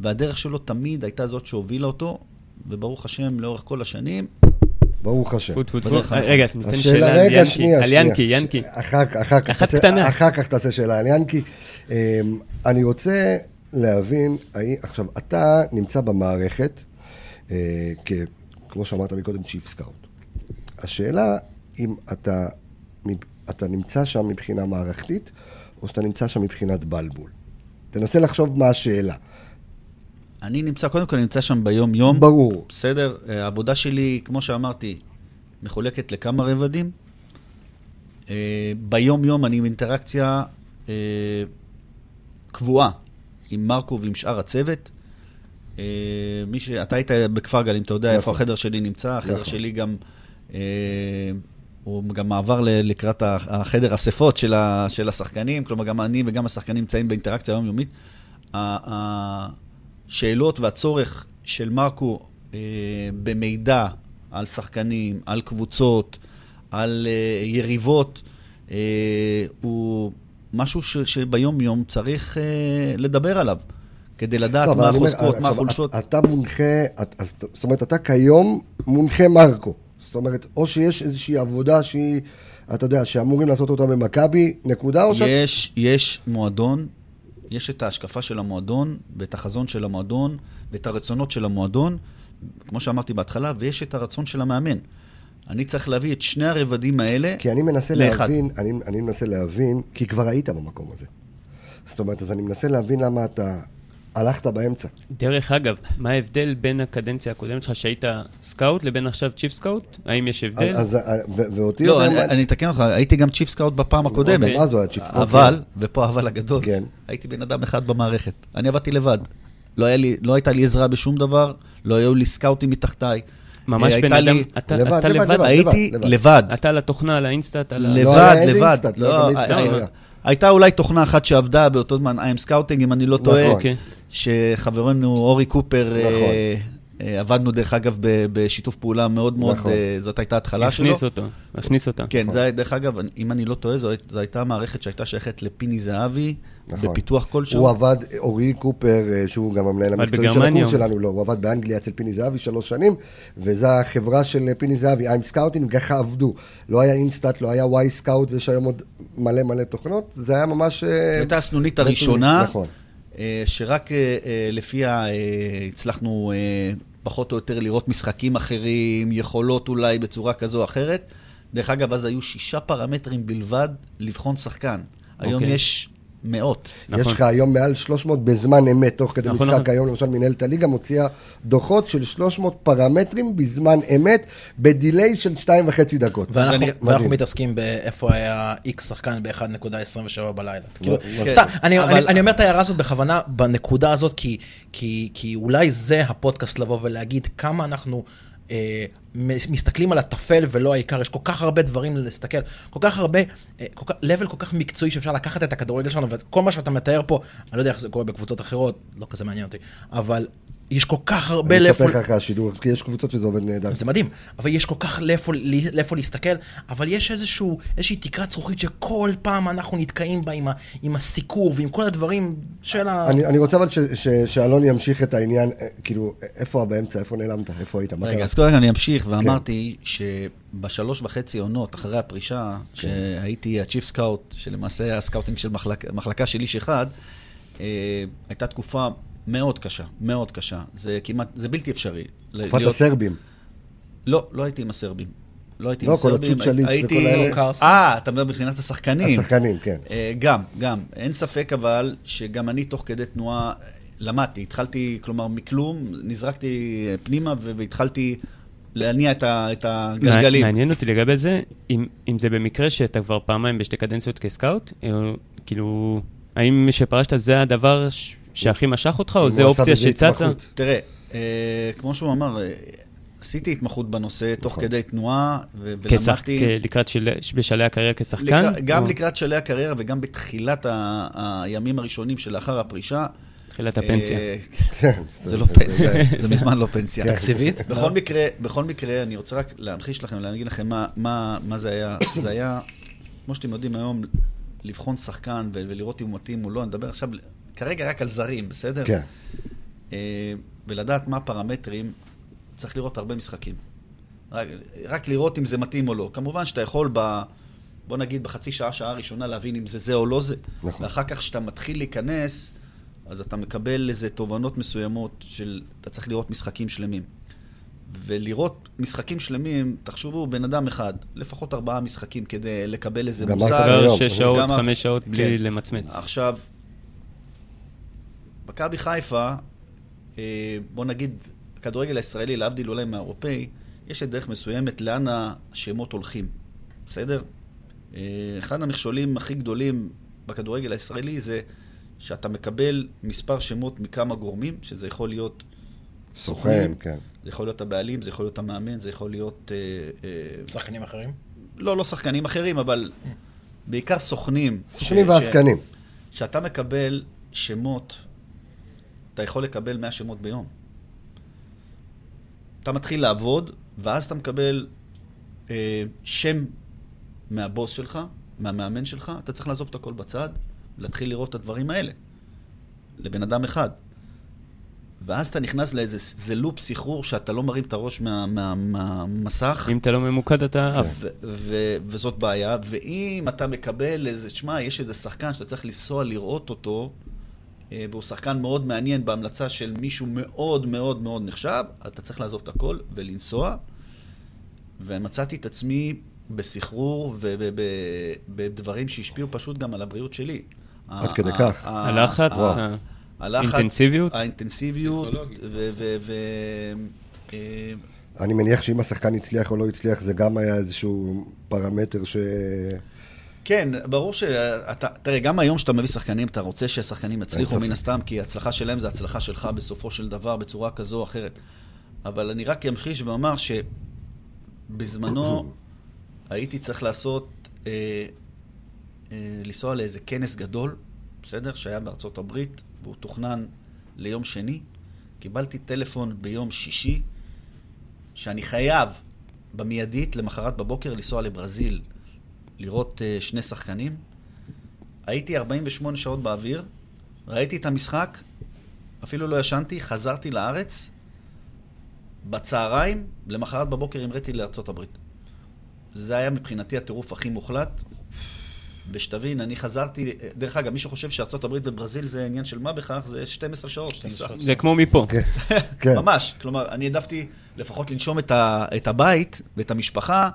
והדרך שלו תמיד הייתה זאת שהובילה אותו, וברוך השם, לאורך כל השנים, ברוך השם. טפו טפו טפו. רגע, ניתן שאלה על ינקי. על ינקי, ינקי. אחר כך תעשה שאלה על ינקי. אמ, אני רוצה להבין, עכשיו, אתה נמצא במערכת, אה, כ, כמו שאמרת מקודם, chief scout. השאלה אם אתה, אתה נמצא שם מבחינה מערכתית, או שאתה נמצא שם מבחינת בלבול. תנסה לחשוב מה השאלה. אני נמצא, קודם כל אני נמצא שם ביום-יום. ברור. בסדר? אה, העבודה שלי, כמו שאמרתי, מחולקת לכמה רבדים. אה, ביום-יום אני עם אינטראקציה קבועה עם מרקו ועם שאר הצוות. אה, מי ש... אתה היית בכפר גלים, אתה יודע איפה נכון. החדר שלי נמצא, החדר נכון. שלי גם... אה, הוא גם מעבר לקראת החדר אספות של, ה, של השחקנים, כלומר גם אני וגם השחקנים נמצאים באינטראקציה יומיומית. השאלות והצורך של מרקו אה, במידע על שחקנים, על קבוצות, על יריבות, הוא משהו ש, שביום-יום צריך אה, לדבר עליו, כדי לדעת אבל מה החוזקות, מה החולשות. אתה מונחה, את- זאת אומרת, אתה כיום מונחה מרקו. זאת אומרת, או שיש איזושהי עבודה שהיא, אתה יודע, שאמורים לעשות אותה במכבי, נקודה, או שאת... יש, יש מועדון, יש את ההשקפה של המועדון, ואת החזון של המועדון, ואת הרצונות של המועדון, כמו שאמרתי בהתחלה, ויש את הרצון של המאמן. אני צריך להביא את שני הרבדים האלה כי אני מנסה לאחד. להבין, אני, אני מנסה להבין, כי כבר היית במקום הזה. זאת אומרת, אז אני מנסה להבין למה אתה הלכת באמצע. דרך אגב, מה ההבדל בין הקדנציה הקודמת שלך שהיית סקאוט לבין עכשיו chief scout? האם יש הבדל? אז, אז, ו- ואותי... לא, אני, אני אתקן אותך, הייתי גם chief scout בפעם הקודמת. אוקיי. אז הוא היה chief scout, אבל, ופה אבל הגדול, כן. הייתי בן אדם אחד במערכת. אני עבדתי לבד. לא, לי, לא הייתה לי עזרה בשום דבר, לא היו לי סקאוטים מתחתיי. ממש אה, בן אדם, אתה לבד, אתה לבד, לבד, לבד. הייתי לבד. אתה על התוכנה, על ה InStat, על ה... לבד, לא לבד. לא לא, לא. הייתה אולי תוכנה אחת שעבדה באותו זמן, I am Scouting, אם אני לא טועה, נכון. אוקיי. שחברנו אורי קופר, נכון. אה, עבדנו דרך אגב ב- בשיתוף פעולה מאוד מאוד, נכון. אה, זאת הייתה ההתחלה שלו. הכניס אותו, הכניס אותה. כן, זה, היה- דרך אגב, אם אני לא טועה, זו, זו הייתה מערכת שהייתה שייכת לפיני זהבי, נכון. בפיתוח כלשהו. הוא עבד, אורי קופר, אה, שהוא גם המנהל המקצועי של בגרמניה, הקורס שלנו, לא, הוא עבד באנגליה אצל פיני זהבי שלוש שנים, וזו החברה של פיני זהבי, I am Scouting, ככה עבדו. לא היה InStat, לא היה Wyscout, ויש היום עוד מלא מלא תוכנות, זה היה ממש... אה, הייתה הסנונית הראשונה, נכון. אה, שרק אה, אה, לפיה אה, הצלחנו אה, פחות או יותר לראות משחקים אחרים, יכולות אולי בצורה כזו או אחרת. דרך אגב, אז היו שישה פרמטרים בלבד לבחון שחקן. היום אוקיי. יש מאות. יש נכון. לך היום מעל 300 בזמן אמת, תוך כדי נכון, משחק נכון. היום, למשל מנהלת הליגה מוציאה דוחות של 300 פרמטרים בזמן אמת, בדיליי של 2.5 דקות. ואנחנו, ואנחנו. מתעסקים באיפה היה איקס שחקן ב-1.27 בלילה. כאילו, לא, סתם, כן, אני, אבל- אני, אני אומר את ההערה הזאת בכוונה בנקודה הזאת, כי, כי, כי אולי זה הפודקאסט לבוא ולהגיד כמה אנחנו מסתכלים על הטפל ולא העיקר. יש כל כך הרבה דברים להסתכל, כל כך הרבה, אה, כל כך, level כל כך מקצועי שאפשר לקחת את הכדורגל שלנו, וכל מה שאתה מתאר פה, אני לא יודע איך זה קורה בקבוצות אחרות, לא כזה מעניין אותי, אבל יש כל כך הרבה אני לאיפה... אספר לך השידור, כי יש קבוצות שזה עובד נהדר. זה מדהים, אבל יש כל כך לאיפה, להסתכל, אבל יש איזשהו, איזושהי תקרת זכוכית שכל פעם אנחנו נתקעים בה עם, ה, עם הסיקור ועם כל הדברים של ה... אני, אני רוצה אבל ש, ש, שאלון ימשיך את העניין, אה, כאילו, איפה באמצע, איפה נעלמת, איפה היית, מה רגע, קרה? אז קודם אני אמשיך, ואמרתי שבשלוש וחצי עונות אחרי הפרישה, שהייתי ה chief scout, שלמעשה היה הסקאוטינג של מחלק, מחלקה של איש אחד, אה, הייתה תקופה מאוד קשה, מאוד קשה. זה כמעט, זה בלתי אפשרי. תקופת להיות- הסרבים. לא, לא הייתי עם הסרבים. לא הייתי לא, עם כל הסרבים. הייתי... אה, אתה מדבר מבחינת השחקנים. השחקנים, כן. אה, גם, גם. אין ספק אבל שגם אני תוך כדי תנועה אה, למדתי. התחלתי, כלומר, מכלום, נזרקתי אה, פנימה והתחלתי להניע את, ה- את הגלגלים. מעניין אותי לגבי זה, אם, אם זה במקרה שאתה כבר פעמיים בשתי קדנציות כסקאוט, אה, כאילו, האם שפרשת זה הדבר ש- שהכי משך אותך, או זו אופציה שצצה? תראה, אה, כמו שהוא אמר, אה, עשיתי התמחות בנושא תוך נכון. כדי תנועה. ולמדתי... לקראת של... בשלהי הקריירה כשחקן? גם לקראת שלהי הקריירה וגם בתחילת הימים הראשונים שלאחר הפרישה. תחילת הפנסיה. אה, כן. זה לא פנסיה, זה מזמן לא פנסיה. כן. תקציבית? בכל מקרה, בכל מקרה, אני רוצה רק להמחיש לכם, להגיד לכם מה, מה, מה זה היה. זה היה, כמו שאתם יודעים היום, לבחון שחקן ולראות אם הוא מתאים או לא. אני מדבר עכשיו, כרגע רק על זרים, בסדר? כן. אה, ולדעת מה הפרמטרים, צריך לראות הרבה משחקים. רק, רק לראות אם זה מתאים או לא. כמובן שאתה יכול ב... בוא נגיד בחצי שעה, שעה הראשונה להבין אם זה זה או לא זה. נכון. ואחר כך כשאתה מתחיל להיכנס, אז אתה מקבל איזה תובנות מסוימות של... אתה צריך לראות משחקים שלמים. ולראות משחקים שלמים, תחשבו, בן אדם אחד, לפחות ארבעה משחקים כדי לקבל איזה מושג. היום. כבר שש שעות, גם- חמש שעות בלי כן. למצמץ. עכשיו, מכבי חיפה, אה, בוא נגיד, הכדורגל הישראלי, להבדיל אולי מהאירופאי, יש את דרך מסוימת לאן השמות הולכים, בסדר? אה, אחד המכשולים הכי גדולים בכדורגל הישראלי זה שאתה מקבל מספר שמות מכמה גורמים, שזה יכול להיות סוכן, כן. זה יכול להיות הבעלים, זה יכול להיות המאמן, זה יכול להיות... אה, שחקנים אחרים? לא, לא שחקנים אחרים, אבל בעיקר סוכנים. סוכנים ש- ועסקנים. כשאתה מקבל שמות, אתה יכול לקבל 100 שמות ביום. אתה מתחיל לעבוד, ואז אתה מקבל אה, שם מהבוס שלך, מהמאמן שלך, אתה צריך לעזוב את הכל בצד, להתחיל לראות את הדברים האלה. לבן אדם אחד. ואז אתה נכנס לאיזה זה לופ סחרור שאתה לא מרים את הראש מה- מה- מהמסך. אם אתה לא ממוקד, אתה עף. ו- ו- וזאת בעיה, ואם אתה מקבל איזה, שמע, יש איזה שחקן שאתה צריך לנסוע לראות אותו, והוא שחקן מאוד מעניין בהמלצה של מישהו מאוד מאוד מאוד נחשב, אתה צריך לעזוב את הכל ולנסוע. ומצאתי את עצמי בסחרור ובדברים שהשפיעו פשוט גם על הבריאות שלי. עד כדי כך. ה- הלחץ? האינטנסיביות. ו, ו אה, אני מניח שאם השחקן הצליח או לא הצליח, זה גם היה איזשהו פרמטר ש... כן, ברור שאתה, תראה, גם היום שאתה מביא שחקנים, אתה רוצה שהשחקנים יצליחו. מן הסתם, כי הצלחה שלהם זה הצלחה שלך בסופו של דבר, בצורה כזו או אחרת. אבל אני רק אמחיש ואומר שבזמנו הייתי צריך לעשות, אה, אה, לנסוע לאיזה כנס גדול, בסדר? שהיה בארצות הברית, והוא תוכנן ליום שני. קיבלתי טלפון ביום שישי, שאני חייב במיידית, למחרת בבוקר, לנסוע לברזיל, לראות uh, שני שחקנים. הייתי 48 שעות באוויר, ראיתי את המשחק, אפילו לא ישנתי, חזרתי לארץ, בצהריים, למחרת בבוקר המראתי לארצות הברית. זה היה מבחינתי הטירוף הכי מוחלט. ושתבין, אני חזרתי, דרך אגב, מי שחושב שארצות הברית וברזיל זה עניין של מה בכך, זה 12 שעות טיסה. זה כמו מפה. כן, כן. ממש. כלומר, אני העדפתי לפחות לנשום את, ה, את הבית ואת המשפחה,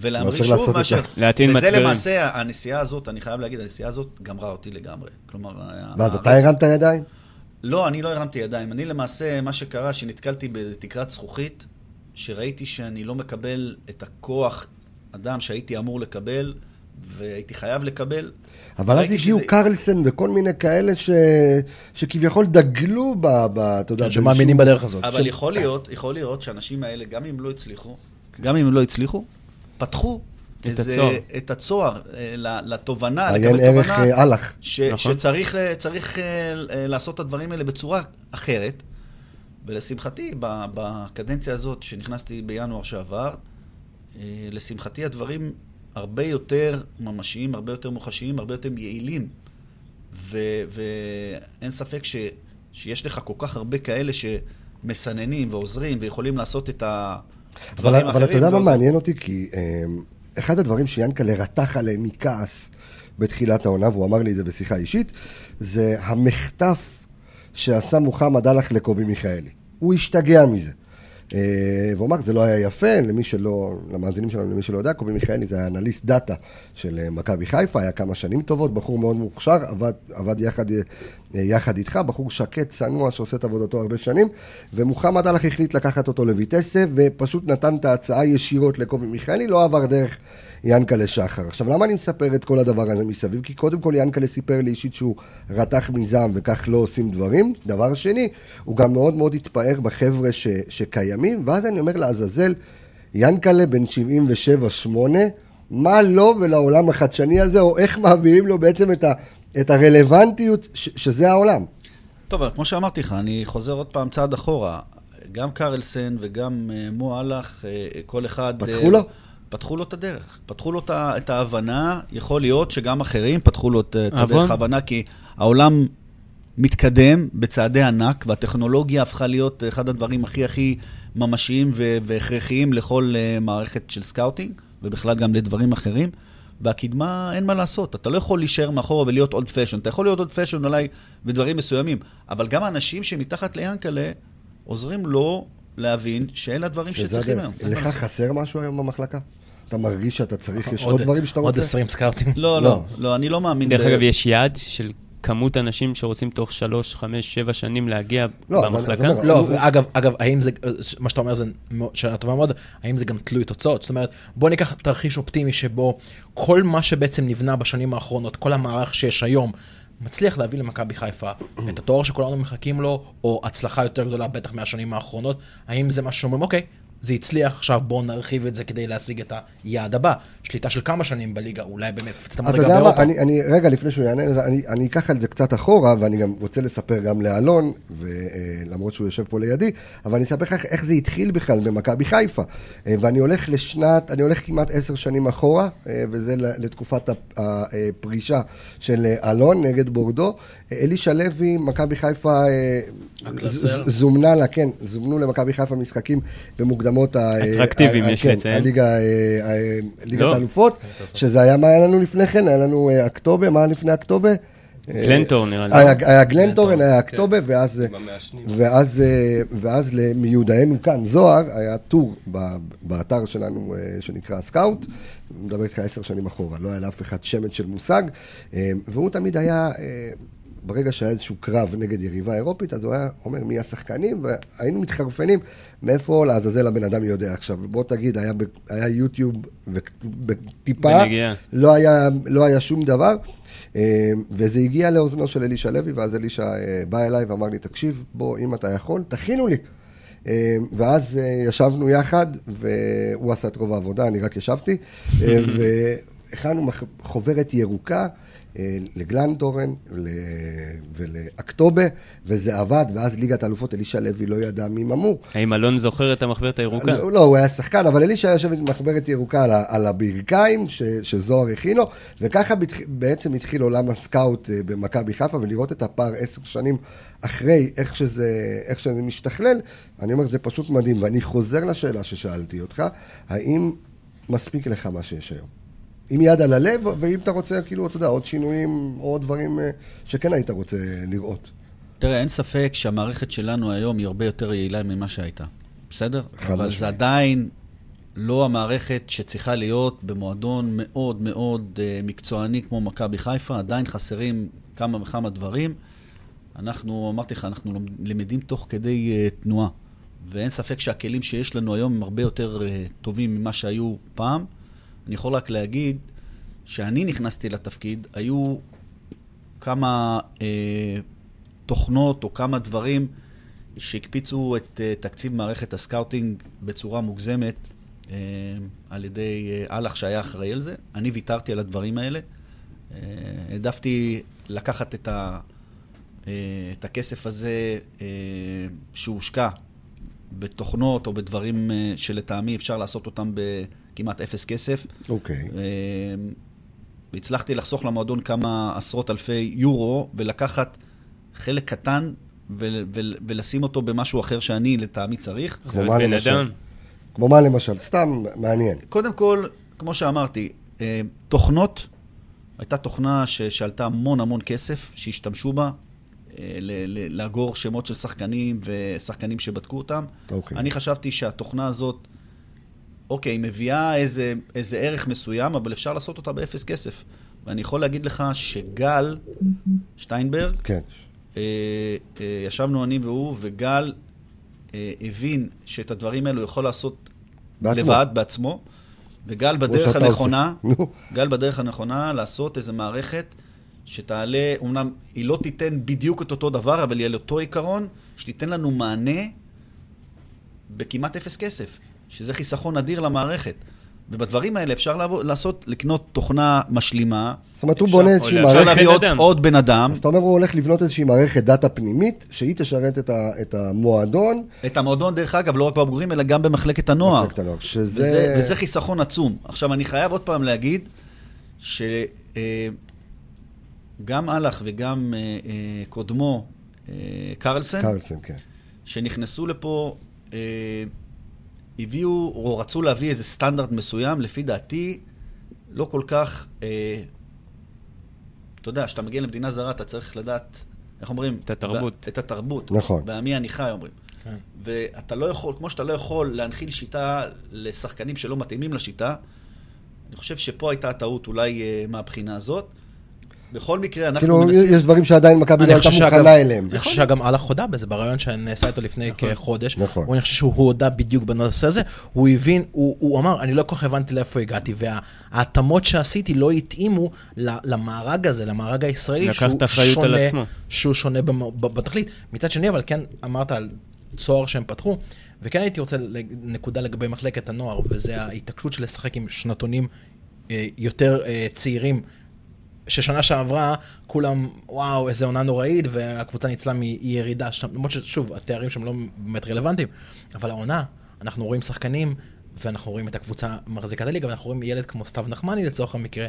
ולהמריא מאשר שוב לעשות את מאשר... ה- להטעין וזה מצברים. למעשה, הנסיעה הזאת, אני חייב להגיד, הנסיעה הזאת גמרה אותי לגמרי. כלומר... ואז אתה הרמת ידיים? לא, אני לא הרמתי ידיים. אני למעשה, מה שקרה, שנתקלתי בתקרת זכוכית, שראיתי שאני לא מקבל את הכוח אדם שהייתי אמור לקבל, והייתי חייב לקבל. אבל אז הגיעו שזה- קרלסן וכל מיני כאלה ש... שכביכול דגלו ב... ב... אתה יודע, שמאמינים בדרך הזאת. אבל יכול להיות, יכול להיות שהאנשים האלה, גם אם לא הצליחו, גם אם הם לא הצליחו, פתחו את איזה- הצוהר. את הצוהר אה, לתובנה, לקבל ערך תובנה, אה, אלח. ש, נכון. שצריך צריך, אה, אה, לעשות את הדברים האלה בצורה אחרת. ולשמחתי, בקדנציה הזאת, שנכנסתי בינואר שעבר, אה, לשמחתי הדברים הרבה יותר ממשיים, הרבה יותר מוחשיים, הרבה יותר יעילים. ו- ואין ספק ש, שיש לך כל כך הרבה כאלה שמסננים ועוזרים ויכולים לעשות את אבל, האחרים. אבל אתה יודע מה ועוזרים. מעניין אותי? כי אמ, אחד הדברים שיאנקל'ה רתח עליהם מכעס בתחילת העונה, והוא אמר לי את זה בשיחה אישית, זה המחטף שעשה מוחמד אלח לקובי מיכאלי. הוא השתגע מזה. אה, והוא אמר, זה לא היה יפה, למי שלא, למאזינים שלנו, למי שלא יודע, קובי מיכאלי זה היה אנליסט דאטה של אה, מכבי חיפה, היה כמה שנים טובות, בחור מאוד מוכשר, עבד, עבד יחד, אה, יחד איתך, בחור שקט, צנוע, שעושה את עבודתו הרבה שנים, ומוחמד אלח החליט לקחת אותו לויטסה, ופשוט נתן את ההצעה ישירות לקובי מיכאלי, לא עבר דרך ינקלה שחר. עכשיו, למה אני מספר את כל הדבר הזה מסביב? כי קודם כל ינקלה סיפר לי אישית שהוא רתח מזעם וכך לא עושים דברים. דבר שני, הוא גם מאוד מאוד התפאר בחבר'ה ש, שקיימים, ואז אני אומר לעזאזל, ינקלה בן 77-8, מה לו ולעולם החדשני הזה, או איך מעבירים לו בעצם את, ה, את הרלוונטיות ש, שזה העולם. טוב, אבל כמו שאמרתי לך, אני חוזר עוד פעם צעד אחורה. גם קרלסן וגם אה, מו אהלך, אה, כל אחד... פתחו אה, לו? פתחו לו את הדרך. פתחו לו את ההבנה, יכול להיות שגם אחרים פתחו לו את את אבל- הדרך ההבנה, כי העולם מתקדם בצעדי ענק, והטכנולוגיה הפכה להיות אחד הדברים הכי הכי ממשיים ו- והכרחיים לכל אה, מערכת של סקאוטינג, ובכלל גם לדברים אחרים. והקדמה, אין מה לעשות, אתה לא יכול להישאר מאחורה ולהיות old fashion. אתה יכול להיות old fashion אולי בדברים מסוימים, אבל גם האנשים שמתחת ליאנקלה עוזרים לו להבין שאלה הדברים שצריכים. היום. לך. חסר משהו היום במחלקה? אתה מרגיש שאתה צריך, יש עוד- עוד דברים שאתה עוד רוצה? 20 סקאוטים. לא, לא. לא, לא, אני לא מאמין. דרך אגב, יש יעד של כמות אנשים שרוצים תוך שלוש, חמש, שבע שנים להגיע לא, במחלקה. אני אומר, לא, הוא- אגב, אגב, האם זה, מה שאתה אומר זה, שאתה אומר מאוד, האם זה גם תלוי תוצאות? זאת אומרת, בוא ניקח תרחיש אופטימי שבו כל מה שבעצם נבנה בשנים האחרונות, כל המערך שיש היום, מצליח להביא למכבי חיפה את התואר שכולנו מחכים לו, או הצלחה יותר גדולה בטח מהשנים האחרונות, האם זה מה שאומרים, אוקיי, זה הצליח, עכשיו בואו נרחיב את זה כדי להשיג את היעד הבא. שליטה של כמה שנים בליגה, אולי באמת קפצת אתה מדרגה יודע מה, באירופה. אני, אני, רגע לפני שהוא יענה לזה, אני, אני אקח על זה קצת אחורה, ואני גם רוצה לספר גם לאלון, ולמרות שהוא יושב פה לידי, אבל אני אספר לך איך, זה התחיל בכלל במכבי חיפה. אה, ואני הולך לשנת, אני הולך כמעט עשר שנים אחורה, אה, וזה לתקופת הפ- הפרישה של אה, אלון נגד בורדו. אה, אלישע לוי, מכבי חיפה, אה, זומנה לה, כן, זומנו למכבי חיפה משחקים במוקדמות ה... אטרקטיביים, יש כן, לציין. הליגה, אה, אה, ליגת לא. האלופות, שזה היה, מה היה לנו לפני כן? היה לנו אה, אקטובה, מה היה לפני אקטובה? גלנטור נראה לי. היה, גלנטורן, היה אקטובה, ואז, עם המעשנים. ואז, אה, ואז מיודענו כאן, זוהר, היה טור ב- באתר שלנו שנקרא סקאוט, אני מדבר איתך עשר שנים אחורה, לא היה לאף אחד שמץ של מושג, והוא תמיד היה, ברגע שהיה איזשהו קרב נגד יריבה אירופית, אז הוא היה אומר מי השחקנים, והיינו מתחרפנים, מאיפה לעזאזל הבן אדם יודע עכשיו. בוא תגיד, היה, ב- היה יוטיוב בנגיעה. לא היה, לא היה שום דבר. אה, וזה הגיע לאוזנו של אלישע לוי, ואז אלישע אה, בא אליי ואמר לי, תקשיב, בוא, אם אתה יכול, תכינו לי. אה, ואז ישבנו יחד, והוא עשה את רוב העבודה, אני רק ישבתי, והכנו חוברת ירוקה. אה, לגלנטורן ל- ולאקטובה, וזה עבד, ואז ליגת האלופות, אלישע לוי לא ידע מי ממו. האם אלון זוכר את המחברת הירוקה? לא, לא, הוא היה שחקן, אבל אלישע יושב עם מחברת ירוקה על, על הברכיים ש, שזוהר הכין לו, וככה בתח, בעצם התחיל עולם הסקאוט אה, במכבי חיפה, ולראות את הפער עשר שנים אחרי, איך שזה, איך שזה משתכלל, אני אומר, זה פשוט מדהים, ואני חוזר לשאלה ששאלתי אותך, האם מספיק לך מה שיש היום? עם יד על הלב, ואם אתה רוצה, כאילו, אתה יודע, עוד שינויים, או עוד דברים אה, שכן היית רוצה לראות. תראה, אין ספק שהמערכת שלנו היום היא הרבה יותר יעילה ממה שהייתה. בסדר? אבל משמעית. זה עדיין לא המערכת שצריכה להיות במועדון מאוד מאוד אה, מקצועני כמו מכבי חיפה. עדיין חסרים כמה וכמה דברים. אנחנו, אמרתי לך, אנחנו למדים תוך כדי אה, תנועה. ואין ספק שהכלים שיש לנו היום הם הרבה יותר טובים ממה שהיו פעם. אני יכול רק להגיד שאני נכנסתי לתפקיד, היו כמה אה, תוכנות או כמה דברים שהקפיצו את אה, תקציב מערכת הסקאוטינג בצורה מוגזמת אה, על ידי אה, אהלך שהיה אחראי על זה. אני ויתרתי על הדברים האלה. אה, העדפתי לקחת את, ה, אה, את הכסף הזה אה, שהושקע בתוכנות או בדברים אה, שלטעמי אפשר לעשות אותם בכמעט אפס כסף. אוקיי. אה, והצלחתי לחסוך למועדון כמה עשרות אלפי יורו, ולקחת חלק קטן ו- ו- ולשים אותו במשהו אחר שאני לטעמי צריך. כמו מה למשל? אדם. כמו מה למשל? סתם מעניין. קודם כל, כמו שאמרתי, אה, תוכנות, הייתה תוכנה ש- שעלתה המון המון כסף, שהשתמשו בה, אה, ל- ל- לאגור שמות של שחקנים ושחקנים שבדקו אותם. אוקיי. אני חשבתי שהתוכנה הזאת, אוקיי, היא מביאה איזה, איזה ערך מסוים, אבל אפשר לעשות אותה באפס כסף. ואני יכול להגיד לך שגל שטיינברג, כן. אה, אה, ישבנו אני והוא, וגל אה, הבין שאת הדברים האלו יכול לעשות בעצמו. לבד, בעצמו, וגל בדרך הנכונה. גל בדרך הנכונה לעשות איזו מערכת שתעלה, אמנם היא לא תיתן בדיוק את אותו דבר, אבל היא על אותו עיקרון, שתיתן לנו מענה בכמעט אפס כסף, שזה חיסכון אדיר למערכת. ובדברים האלה אפשר לעבוד, לעשות, לקנות תוכנה משלימה. זאת אומרת, הוא אפשר- בונה איזושהי או אפשר מערכת, להביא עוד. עוד בן אדם, אז אתה אומר, הוא הולך לבנות איזושהי מערכת דאטה פנימית, שהיא תשרת את, ה, את המועדון. את המועדון, דרך אגב, לא רק בבוגרים, אלא גם במחלקת הנוער. מחלקת הנוער, שזה... וזה, וזה חיסכון עצום. עכשיו, אני חייב עוד פעם להגיד שגם אהלך וגם אה, אה, קודמו, אה, קרלסן, קרלסן, כן. שנכנסו לפה, אה, הביאו, או רצו להביא איזה סטנדרט מסוים, לפי דעתי, לא כל כך... אה, אתה יודע, כשאתה מגיע למדינה זרה, אתה צריך לדעת, איך אומרים? את התרבות. את התרבות. נכון. בעמי אני חי, אומרים. כן. ואתה לא יכול, כמו שאתה לא יכול להנחיל שיטה לשחקנים שלא מתאימים לשיטה, אני חושב שפה הייתה הטעות אולי אה, מהבחינה הזאת. בכל מקרה, אנחנו כאילו, מנסים... יש דברים שעדיין מכבי לא הייתה מוכנה אליהם. אני חושב שגם אללה הודה בזה, בריאיון שנעשה איתו לפני כחודש. נכון. הוא- אני חושב שהוא הודה בדיוק בנושא הזה. הוא הבין, הוא הוא אמר, אני לא כל כך הבנתי לאיפה הגעתי, וההתאמות שעשיתי לא התאימו ל- למארג הזה, למארג הישראלי, שהוא שונה- עצמו. שהוא שונה בתכלית. מצד שני, אבל כן, אמרת על צוהר שהם פתחו, וכן הייתי רוצה נקודה לגבי מחלקת הנוער, וזה ההתעקשות של לשחק עם שנתונים אה, יותר אה, צעירים. ששנה שעברה כולם, וואו, איזה עונה נוראית, והקבוצה ניצלה מירידה, למרות ששוב, התארים שם לא באמת רלוונטיים, אבל העונה, אנחנו רואים שחקנים, ואנחנו רואים את הקבוצה מחזיקת הליגה, ואנחנו רואים ילד כמו סתיו נחמני לצורך המקרה,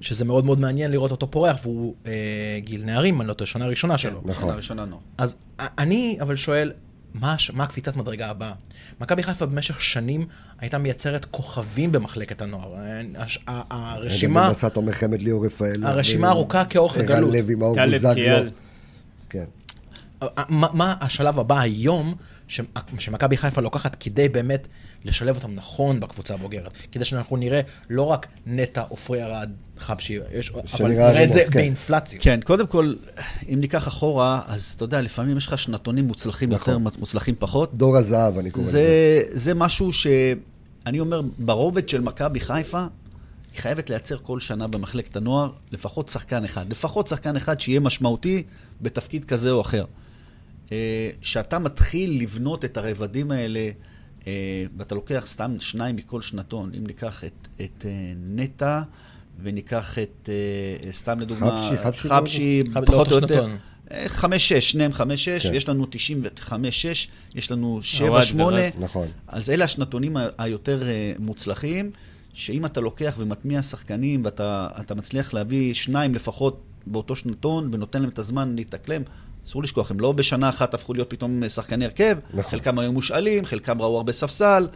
שזה מאוד מאוד מעניין לראות אותו פורח, והוא אה, גיל נערים, אני לא טועה, שנה ראשונה שלו. כן, שנה ראשונה לא. אז אני אבל שואל, מה, מה הקפיצת מדרגה הבאה? מכבי חיפה במשך שנים הייתה מייצרת כוכבים במחלקת הנוער. הש- ה- הרשימה, עדן בן בסט, עומר חמד, ליאור רפאל. הרשימה ארוכה כאורך ערן הגלות. לוי, מאור בוזגלו. כן. מה, מה השלב הבא היום שמכבי חיפה לוקחת כדי באמת לשלב אותם נכון בקבוצה הבוגרת? כדי שאנחנו נראה לא רק נטע, עופרי ארד, חבשי, יש- אבל נראה את זה כן. באינפלציה. כן, קודם כל, אם ניקח אחורה, אז אתה יודע, לפעמים יש לך שנתונים מוצלחים נכון. יותר, מוצלחים פחות. דור הזהב, אני קורא לזה. זה, זה משהו שאני אומר, ברובד של מכבי חיפה, היא חייבת לייצר כל שנה במחלקת הנוער לפחות שחקן אחד. לפחות שחקן אחד שיהיה משמעותי בתפקיד כזה או אחר. אה, שאתה מתחיל לבנות את הרבדים האלה, אה, ואתה לוקח סתם שניים מכל שנתון, אם ניקח את, את אה, נטע, וניקח את, סתם לדוגמה, חבשי, חבשי חבשי, חבשי פחות או לאותו יותר. שנתון. אה, חמש-שש, שניהם חמש-שש, כן. יש לנו תשעים וחמש-שש, יש לנו אוהד שבע-שמונה. ורז. נכון. אז אלה השנתונים היותר מוצלחים, שאם אתה לוקח ומטמיע שחקנים ואתה אתה מצליח להביא שניים לפחות באותו שנתון ונותן להם את הזמן להתאקלם, אסור לשכוח, הם לא בשנה אחת הפכו להיות פתאום אה, שחקני הרכב, נכון. חלקם היו מושאלים, חלקם ראו הרבה ספסל.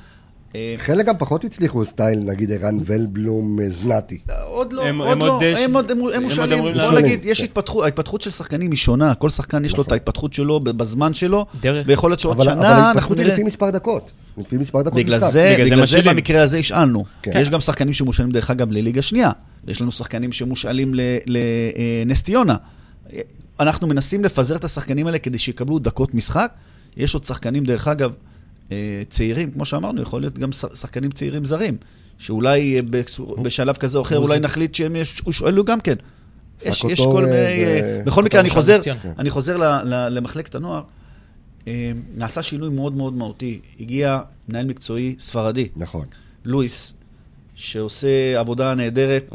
אה, חלק גם פחות הצליחו סטייל, נגיד ערן ולבלום אה, זנתי. עוד לא, הם- עוד הם לא, עוד, הם עוד, הם עוד מושאלים. אמורים בוא. נגיד, יש כן. התפתחות, ההתפתחות של שחקנים היא שונה, כל שחקן יש לו את נכון. ההתפתחות שלו בזמן שלו. ויכול להיות שעוד אבל אבל שנה אנחנו ההתפתחות היא נראה... לפי מספר דקות. לפי מספר דקות בגלל. זה, בגלל זה. במקרה הזה השאלנו. כן. יש גם שחקנים שמושאלים, דרך אגב, לליגה שנייה. יש לנו שחקנים שמושאלים לנס ציונה. אנחנו מנסים לפזר את השחקנים האלה כדי שיקבלו דקות משחק. יש עוד שחקנים, דרך אגב, אה, צעירים, כמו שאמרנו, יכול להיות גם שחקנים צעירים זרים, שאולי אה, בשלב כזה או אחר. אולי נחליט שהם יש- הושאלו גם כן. יש, יש כל מיני... אה, בכל מקרה, אני סקוטור חוזר. אני חוזר ל- ל- למחלקת הנוער. נעשה שינוי מאוד מאוד מהותי. הגיע מנהל מקצועי ספרדי, נכון. לואיס, שעושה עבודה נהדרת.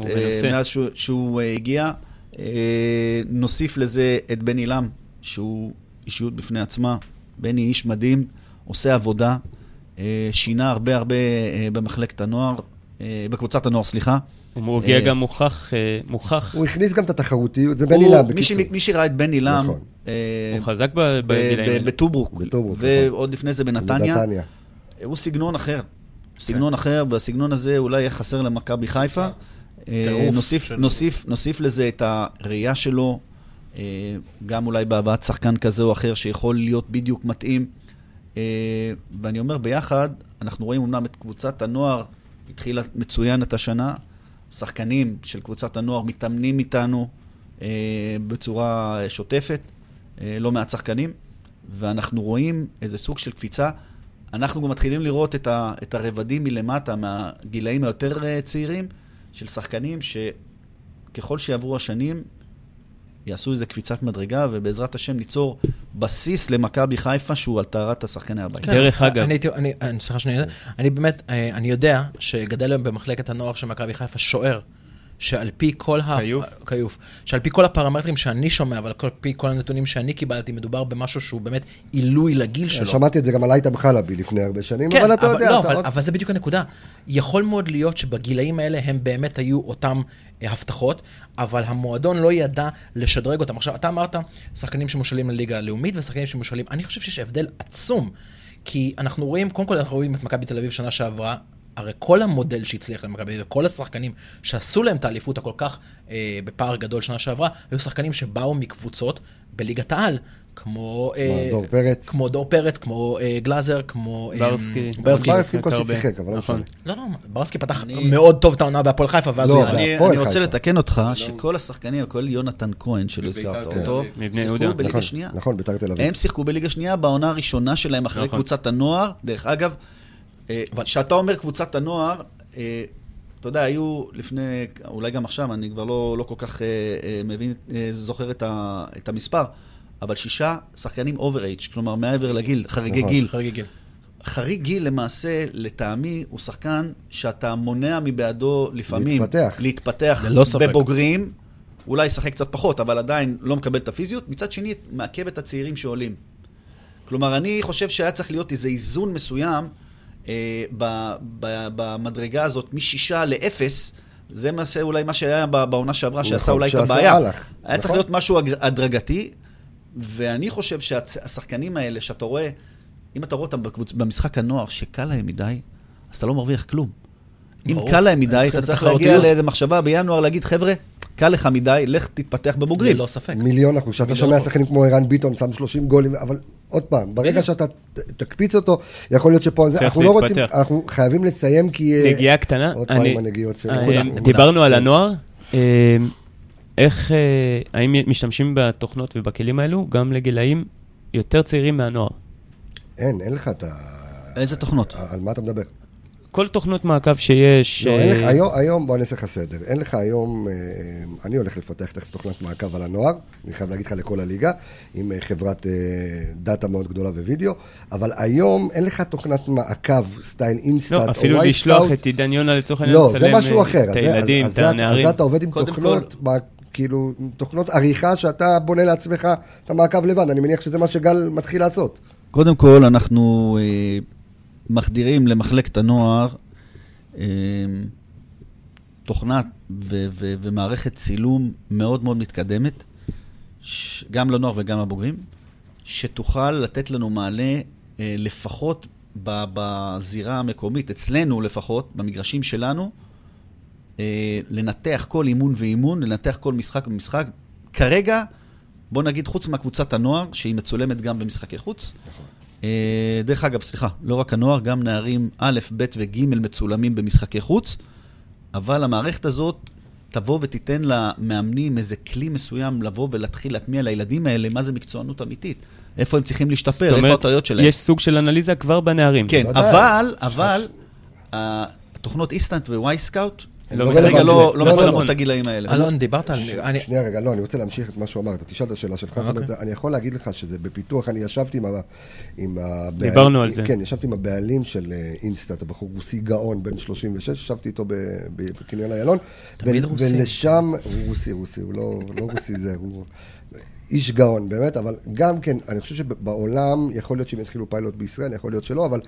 מאז שהוא, שהוא הגיע. אה, נוסיף לזה את בני לם, שהוא אישיות בפני עצמה. בני איש מדהים, עושה עבודה, אה, שינה הרבה הרבה אה, במחלקת הנוער, בקבוצת הנוער, סליחה. הוא הגיע גם מוכח, מוכח. הוא הכניס גם את התחרותיות, זה בני לם, מי, בקיצור. מי שראה את בני לם, נכון. הוא חזק בגילאים. בטוברוק, ועוד לפני זה בנתניה. בנתניה. הוא סגנון אחר. סגנון אחר, והסגנון הזה אולי יהיה חסר למכבי חיפה. אה, נוסיף, של- נוסיף, נוסיף לזה את הראייה שלו, אה, גם אולי בהבאת שחקן כזה או אחר שיכול להיות בדיוק מתאים. אה, ואני אומר, ביחד, אנחנו רואים אמנם את קבוצת הנוער, התחילה מצוין את השנה, שחקנים של קבוצת הנוער מתאמנים איתנו בצורה שוטפת, לא מעט שחקנים, ואנחנו רואים איזה סוג של קפיצה. אנחנו גם מתחילים לראות את, ה, את הרבדים מלמטה, מהגילאים היותר צעירים, של שחקנים שככל שיעברו השנים, יעשו איזה קפיצת מדרגה, ובעזרת השם ניצור בסיס למכבי חיפה שהוא על טהרת השחקני הבית. כן, דרך אגב. אני הייתי, אני, אני, סליחה שאני, אני באמת, אה, אני יודע שגדל היום במחלקת הנוער של מכבי חיפה שוער, שעל פי כל ה... כיוף. כיוף. שעל פי כל הפרמטרים שאני שומע, אבל על פי כל הנתונים שאני קיבלתי, מדובר במשהו שהוא באמת עילוי לגיל שלו. שמעתי את זה גם על איתם חלבי לפני הרבה שנים, כן, אבל אתה יודע, לא, אתה אבל, עוד- אבל זה בדיוק הנקודה. יכול מאוד להיות שבגילאים האלה הם באמת היו אותם אה, הבטחות, אבל המועדון לא ידע לשדרג אותם. עכשיו, אתה אמרת, שחקנים שמושאלים לליגה הלאומית ושחקנים שמושאלים, אני חושב שיש הבדל עצום. כי אנחנו רואים, קודם כל אנחנו רואים את מכבי תל אביב שנה שעברה, הרי כל המודל שהצליח למכבי תל אביב, כל השחקנים שעשו להם את האליפות הכל כך אה, בפער גדול שנה שעברה, היו שחקנים שבאו מקבוצות בליגת העל, כמו... אה, דור פרץ. כמו דור פרץ, כמו אה, גלאזר, כמו... אה, ברסקי. ברסקי. ברסקי בקושי. שיחק, אבל לא נכון. משנה. לא, לא, ברסקי פתח אני- מאוד טוב את העונה בהפועל חיפה, ואז לא, הוא אבל- ירד. אני, אני רוצה חיפה. לתקן אותך, שכל השחקנים, כולל יונתן כהן, שלא הזכרת אותו, שיחקו. בליגה נכון, שנייה. נכון, ביתר תל אביב. הם שיחקו בליגה שנייה בעונה הראשונה שלהם אחרי נכון. קבוצת הנוער. דרך אגב, אה, כשאתה אומר קבוצת הנוער, אה, אתה יודע, היו לפני, אולי גם עכשיו, אני כבר לא, לא כל כך אה, אה, מבין, אה, זוכר את, ה, את המספר, אבל שישה שחקנים over age, כלומר מעבר לגיל, חריגי נכון. גיל. חריגי גיל. חריג גיל למעשה, לטעמי, הוא שחקן שאתה מונע מבעדו לפעמים להתפתח. להתפתח ספק. בבוגרים, אולי ישחק קצת פחות, אבל עדיין לא מקבל את הפיזיות. מצד שני, מעכב את הצעירים שעולים. כלומר, אני חושב שהיה צריך להיות איזה איזון מסוים אה, במדרגה הזאת, משישה לאפס. זה מעשה אולי מה שהיה ב- בעונה שעברה, שעשה נכון, אולי את שעשה הבעיה. היה צריך נכון. להיות משהו הדרגתי, ואני חושב שהשחקנים האלה, שאתה רואה, אם אתה רואה אותם. במשחק הנוער, שקל להם מדי, אז אתה לא מרוויח כלום. אם. קל להם הם מדי, אתה את צריך להגיע התחרותיות. למחשבה בינואר, להגיד, חבר'ה, קל לך מדי, לך תתפתח בבוגרים. ללא ספק. מיליון אחוז. כשאתה שומע. שחקנים כמו ערן ביטון, שם 30 גולים, אבל עוד פעם, ברגע בדיוק. שאתה תקפיץ אותו, יכול להיות שפה, אנחנו לא רוצים. אנחנו חייבים לסיים כי... אה, נגיעה קטנה. עוד פעם אני- עם הנגיעות של... אה. דיברנו על הנוער. אה, איך, האם משתמשים בתוכנות ובכלים האלו גם לגילאים יותר צעירים מהנוער? אין, אין לך את ה... איזה תוכנות? על מה אתה מדבר? כל תוכנות מעקב שיש... לא, אין לך, אה, היום, היום, בוא אני אעשה לך סדר. אין לך היום, אה, אני הולך לפתח תכף תוכנת מעקב על הנוער, אני חייב להגיד לך לכל הליגה, עם אה, חברת אה, דאטה מאוד גדולה ווידאו, אבל היום אין לך תוכנת מעקב סטייל אינסטט לא, או אפילו לשלוח. את עידן יונה לצורך העניין לא, זה לצלם משהו אה, אחר. את הילדים, את הנערים. אז אתה עובד עם תוכנות, כאילו, תוכנות עריכה שאתה בונה לעצמך את המעקב לבד, אני מניח שזה מה שגל מתחיל לעשות. קודם כל, אנחנו אה, מחדירים למחלקת הנוער אה, תוכנה ו- ו- ומערכת צילום מאוד מאוד מתקדמת, ש- גם לנוער וגם לבוגרים, שתוכל לתת לנו מענה אה, לפחות בזירה המקומית, אצלנו לפחות, במגרשים שלנו, אה, לנתח כל אימון ואימון, לנתח כל משחק ומשחק. כרגע, בוא נגיד, חוץ מהקבוצת הנוער, שהיא מצולמת גם במשחקי חוץ. אה, דרך אגב, סליחה, לא רק הנוער, גם נערים א', ב' וג' מצולמים במשחקי חוץ, אבל המערכת הזאת תבוא ותיתן למאמנים איזה כלי מסוים לבוא ולהתחיל להטמיע לילדים האלה מה זה מקצוענות אמיתית. איפה הם צריכים להשתפר, זאת איפה אומרת, הטעויות שלהם. יש סוג של אנליזה כבר בנערים. כן. אבל, אבל, התוכנות אינסטאט ו-Wyscout, לא כרגע. לא לא לא מצלמות רלוונטיות. את הגילאים האלה. אלון, דיברת על... אני- שנייה רגע, לא, אני רוצה להמשיך את מה שהוא אמר, אתה תשאל את השאלה שלך, אומרת, אני יכול להגיד לך שזה בפיתוח, אני ישבתי עם ה- הבעלים, דיברנו על זה. כן, ישבתי עם הבעלים של אה, אינסטאט, הבחור רוסי גאון, בן 36, ישבתי איתו ב- ב- בקניון איילון, תמיד רוסי. ולשם, הוא רוסי, רוסי, הוא לא לא רוסי זה, הוא איש גאון, באמת, אבל גם כן, אני חושב שבעולם, יכול להיות שהם יתחילו פיילוט בישראל, יכול להיות שלא, אבל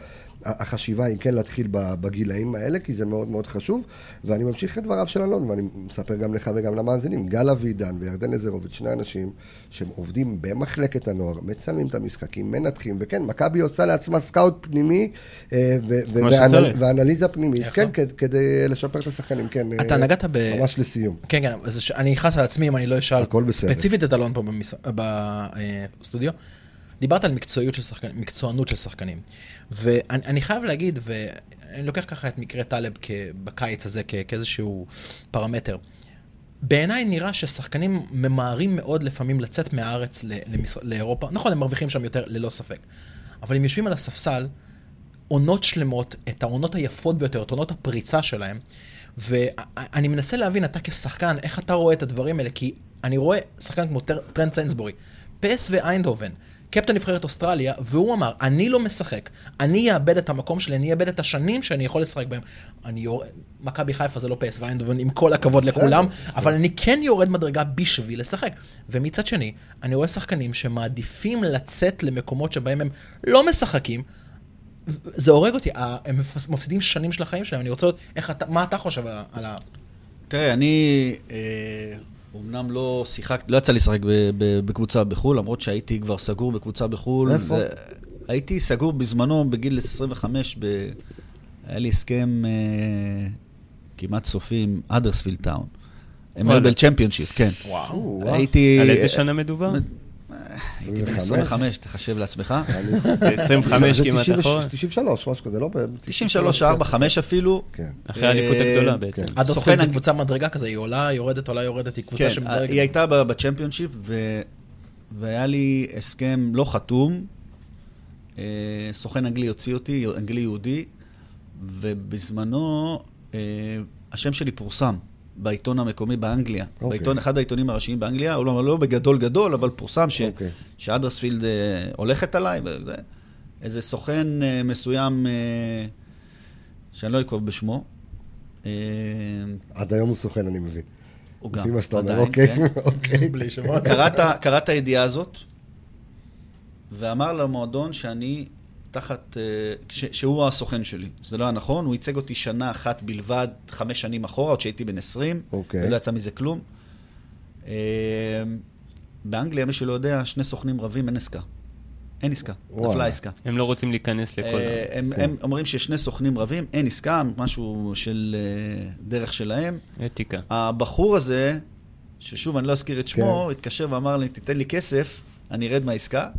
החשיבה היא כן להתחיל בגילאים האלה, כי זה מאוד מאוד חשוב, ואני ממשיך את דבריו של אלון, ואני מספר גם לך וגם למאזינים, גל אבידן וירדן לזרוביץ', שני אנשים שהם עובדים במחלקת הנוער, מצלמים את המשחקים, מנתחים, וכן, מכבי עושה לעצמה סקאוט פנימי, אה. ואנליזה פנימית, כן? כד- כדי לשפר את השחקנים, כן. אתה אה, נגעת ב... ממש לסיום. כן, כן, אני אכעס על עצמי אם אני לא אשאל. ספציפית את אלון פה בסטודיו. דיברת על מקצועיות של שחקנים, מקצוענות של שחקנים. ואני אני חייב להגיד, ואני לוקח ככה את מקרה טלב בקיץ הזה כאיזשהו פרמטר. בעיניי נראה ששחקנים ממהרים מאוד לפעמים לצאת מהארץ. לאירופה. נכון, הם מרוויחים שם יותר, ללא ספק. אבל הם יושבים על הספסל, עונות שלמות, את העונות היפות ביותר, את עונות הפריצה שלהם, ואני מנסה להבין, אתה כשחקן, איך אתה רואה את הדברים האלה, כי אני רואה שחקן כמו טר- טרנט סיינסבורי, פ.ס.וו איינדהובן, קפטן נבחרת אוסטרליה, והוא אמר, אני לא משחק, אני אאבד את המקום שלי, אני אאבד את השנים שאני יכול לשחק בהם. אני יורד, מכבי חיפה זה לא פ.ס.וו איינדהובן, עם כל הכבוד לכולם, אבל אני כן יורד מדרגה בשביל לשחק. ומצד שני, אני רואה שחקנים שמעדיפים לצאת למקומות שבהם הם לא משחקים, זה הורג אותי, הם מפס- מפסידים שנים של החיים שלהם, אני רוצה לראות איך אתה, מה אתה חושב על ה... תראה, אני אה, אומנם לא שיחקתי, לא יצא לי לשחק ב- ב- בקבוצה בחו"ל, למרות שהייתי כבר סגור בקבוצה בחו"ל. איפה? הייתי סגור בזמנו, בגיל 25, ב... היה לי הסכם אה, כמעט סופי עם אדרספילד טאון. הם היו וואלה. בצ'מפיונשיפ, כן. וואו. וואו. הייתי... על איזה שנה מדובר? הייתי בן 25, תחשב לעצמך. 25 זה כמעט 90 אחורה. 93, משהו כזה, לא? ב- 93, 4, 5 אפילו. כן. אחרי האליפות הגדולה אה, בעצם. עד סוכן אוסטרליה זה אנג- קבוצה מדרגה כזה, היא עולה, יורדת, עולה, יורדת, היא קבוצה כן, שמדרגת. היא הייתה בצ'מפיונשיפ. והיה לי הסכם לא חתום. אה, סוכן אנגלי הוציא אותי, אנגלי יהודי, ובזמנו אה, השם שלי פורסם בעיתון המקומי באנגליה. אוקיי. בעיתון, אחד העיתונים הראשיים באנגליה, הוא לא, לא בגדול גדול, אבל פורסם ש... אוקיי. שאדרספילד אה, הולכת עליי, וזה. איזה סוכן אה, מסוים, אה, שאני לא אקוב בשמו. אה, עד היום הוא סוכן, אני מבין. הוא גם, עדיין, אוקיי, כן. אוקיי. בלי שמות. קרא את ה- קרא את הידיעה הזאת, ואמר למועדון שאני תחת, אה, ש- שהוא הסוכן שלי. זה לא היה נכון, הוא ייצג אותי שנה אחת בלבד, חמש שנים אחורה, עוד שהייתי בן 20, אוקיי. ולא יצא מזה כלום. אה, באנגליה, מי שלא יודע, שני סוכנים רבים, אין עסקה. אין עסקה, וואלה. נפלה עסקה. הם לא רוצים להיכנס לכל... אה. הם, כן. הם אומרים ששני סוכנים רבים, אין עסקה, משהו של דרך שלהם. אתיקה. הבחור הזה, ששוב, אני לא אזכיר את שמו, כן. התקשר ואמר לי, תיתן לי כסף, אני ארד מהעסקה.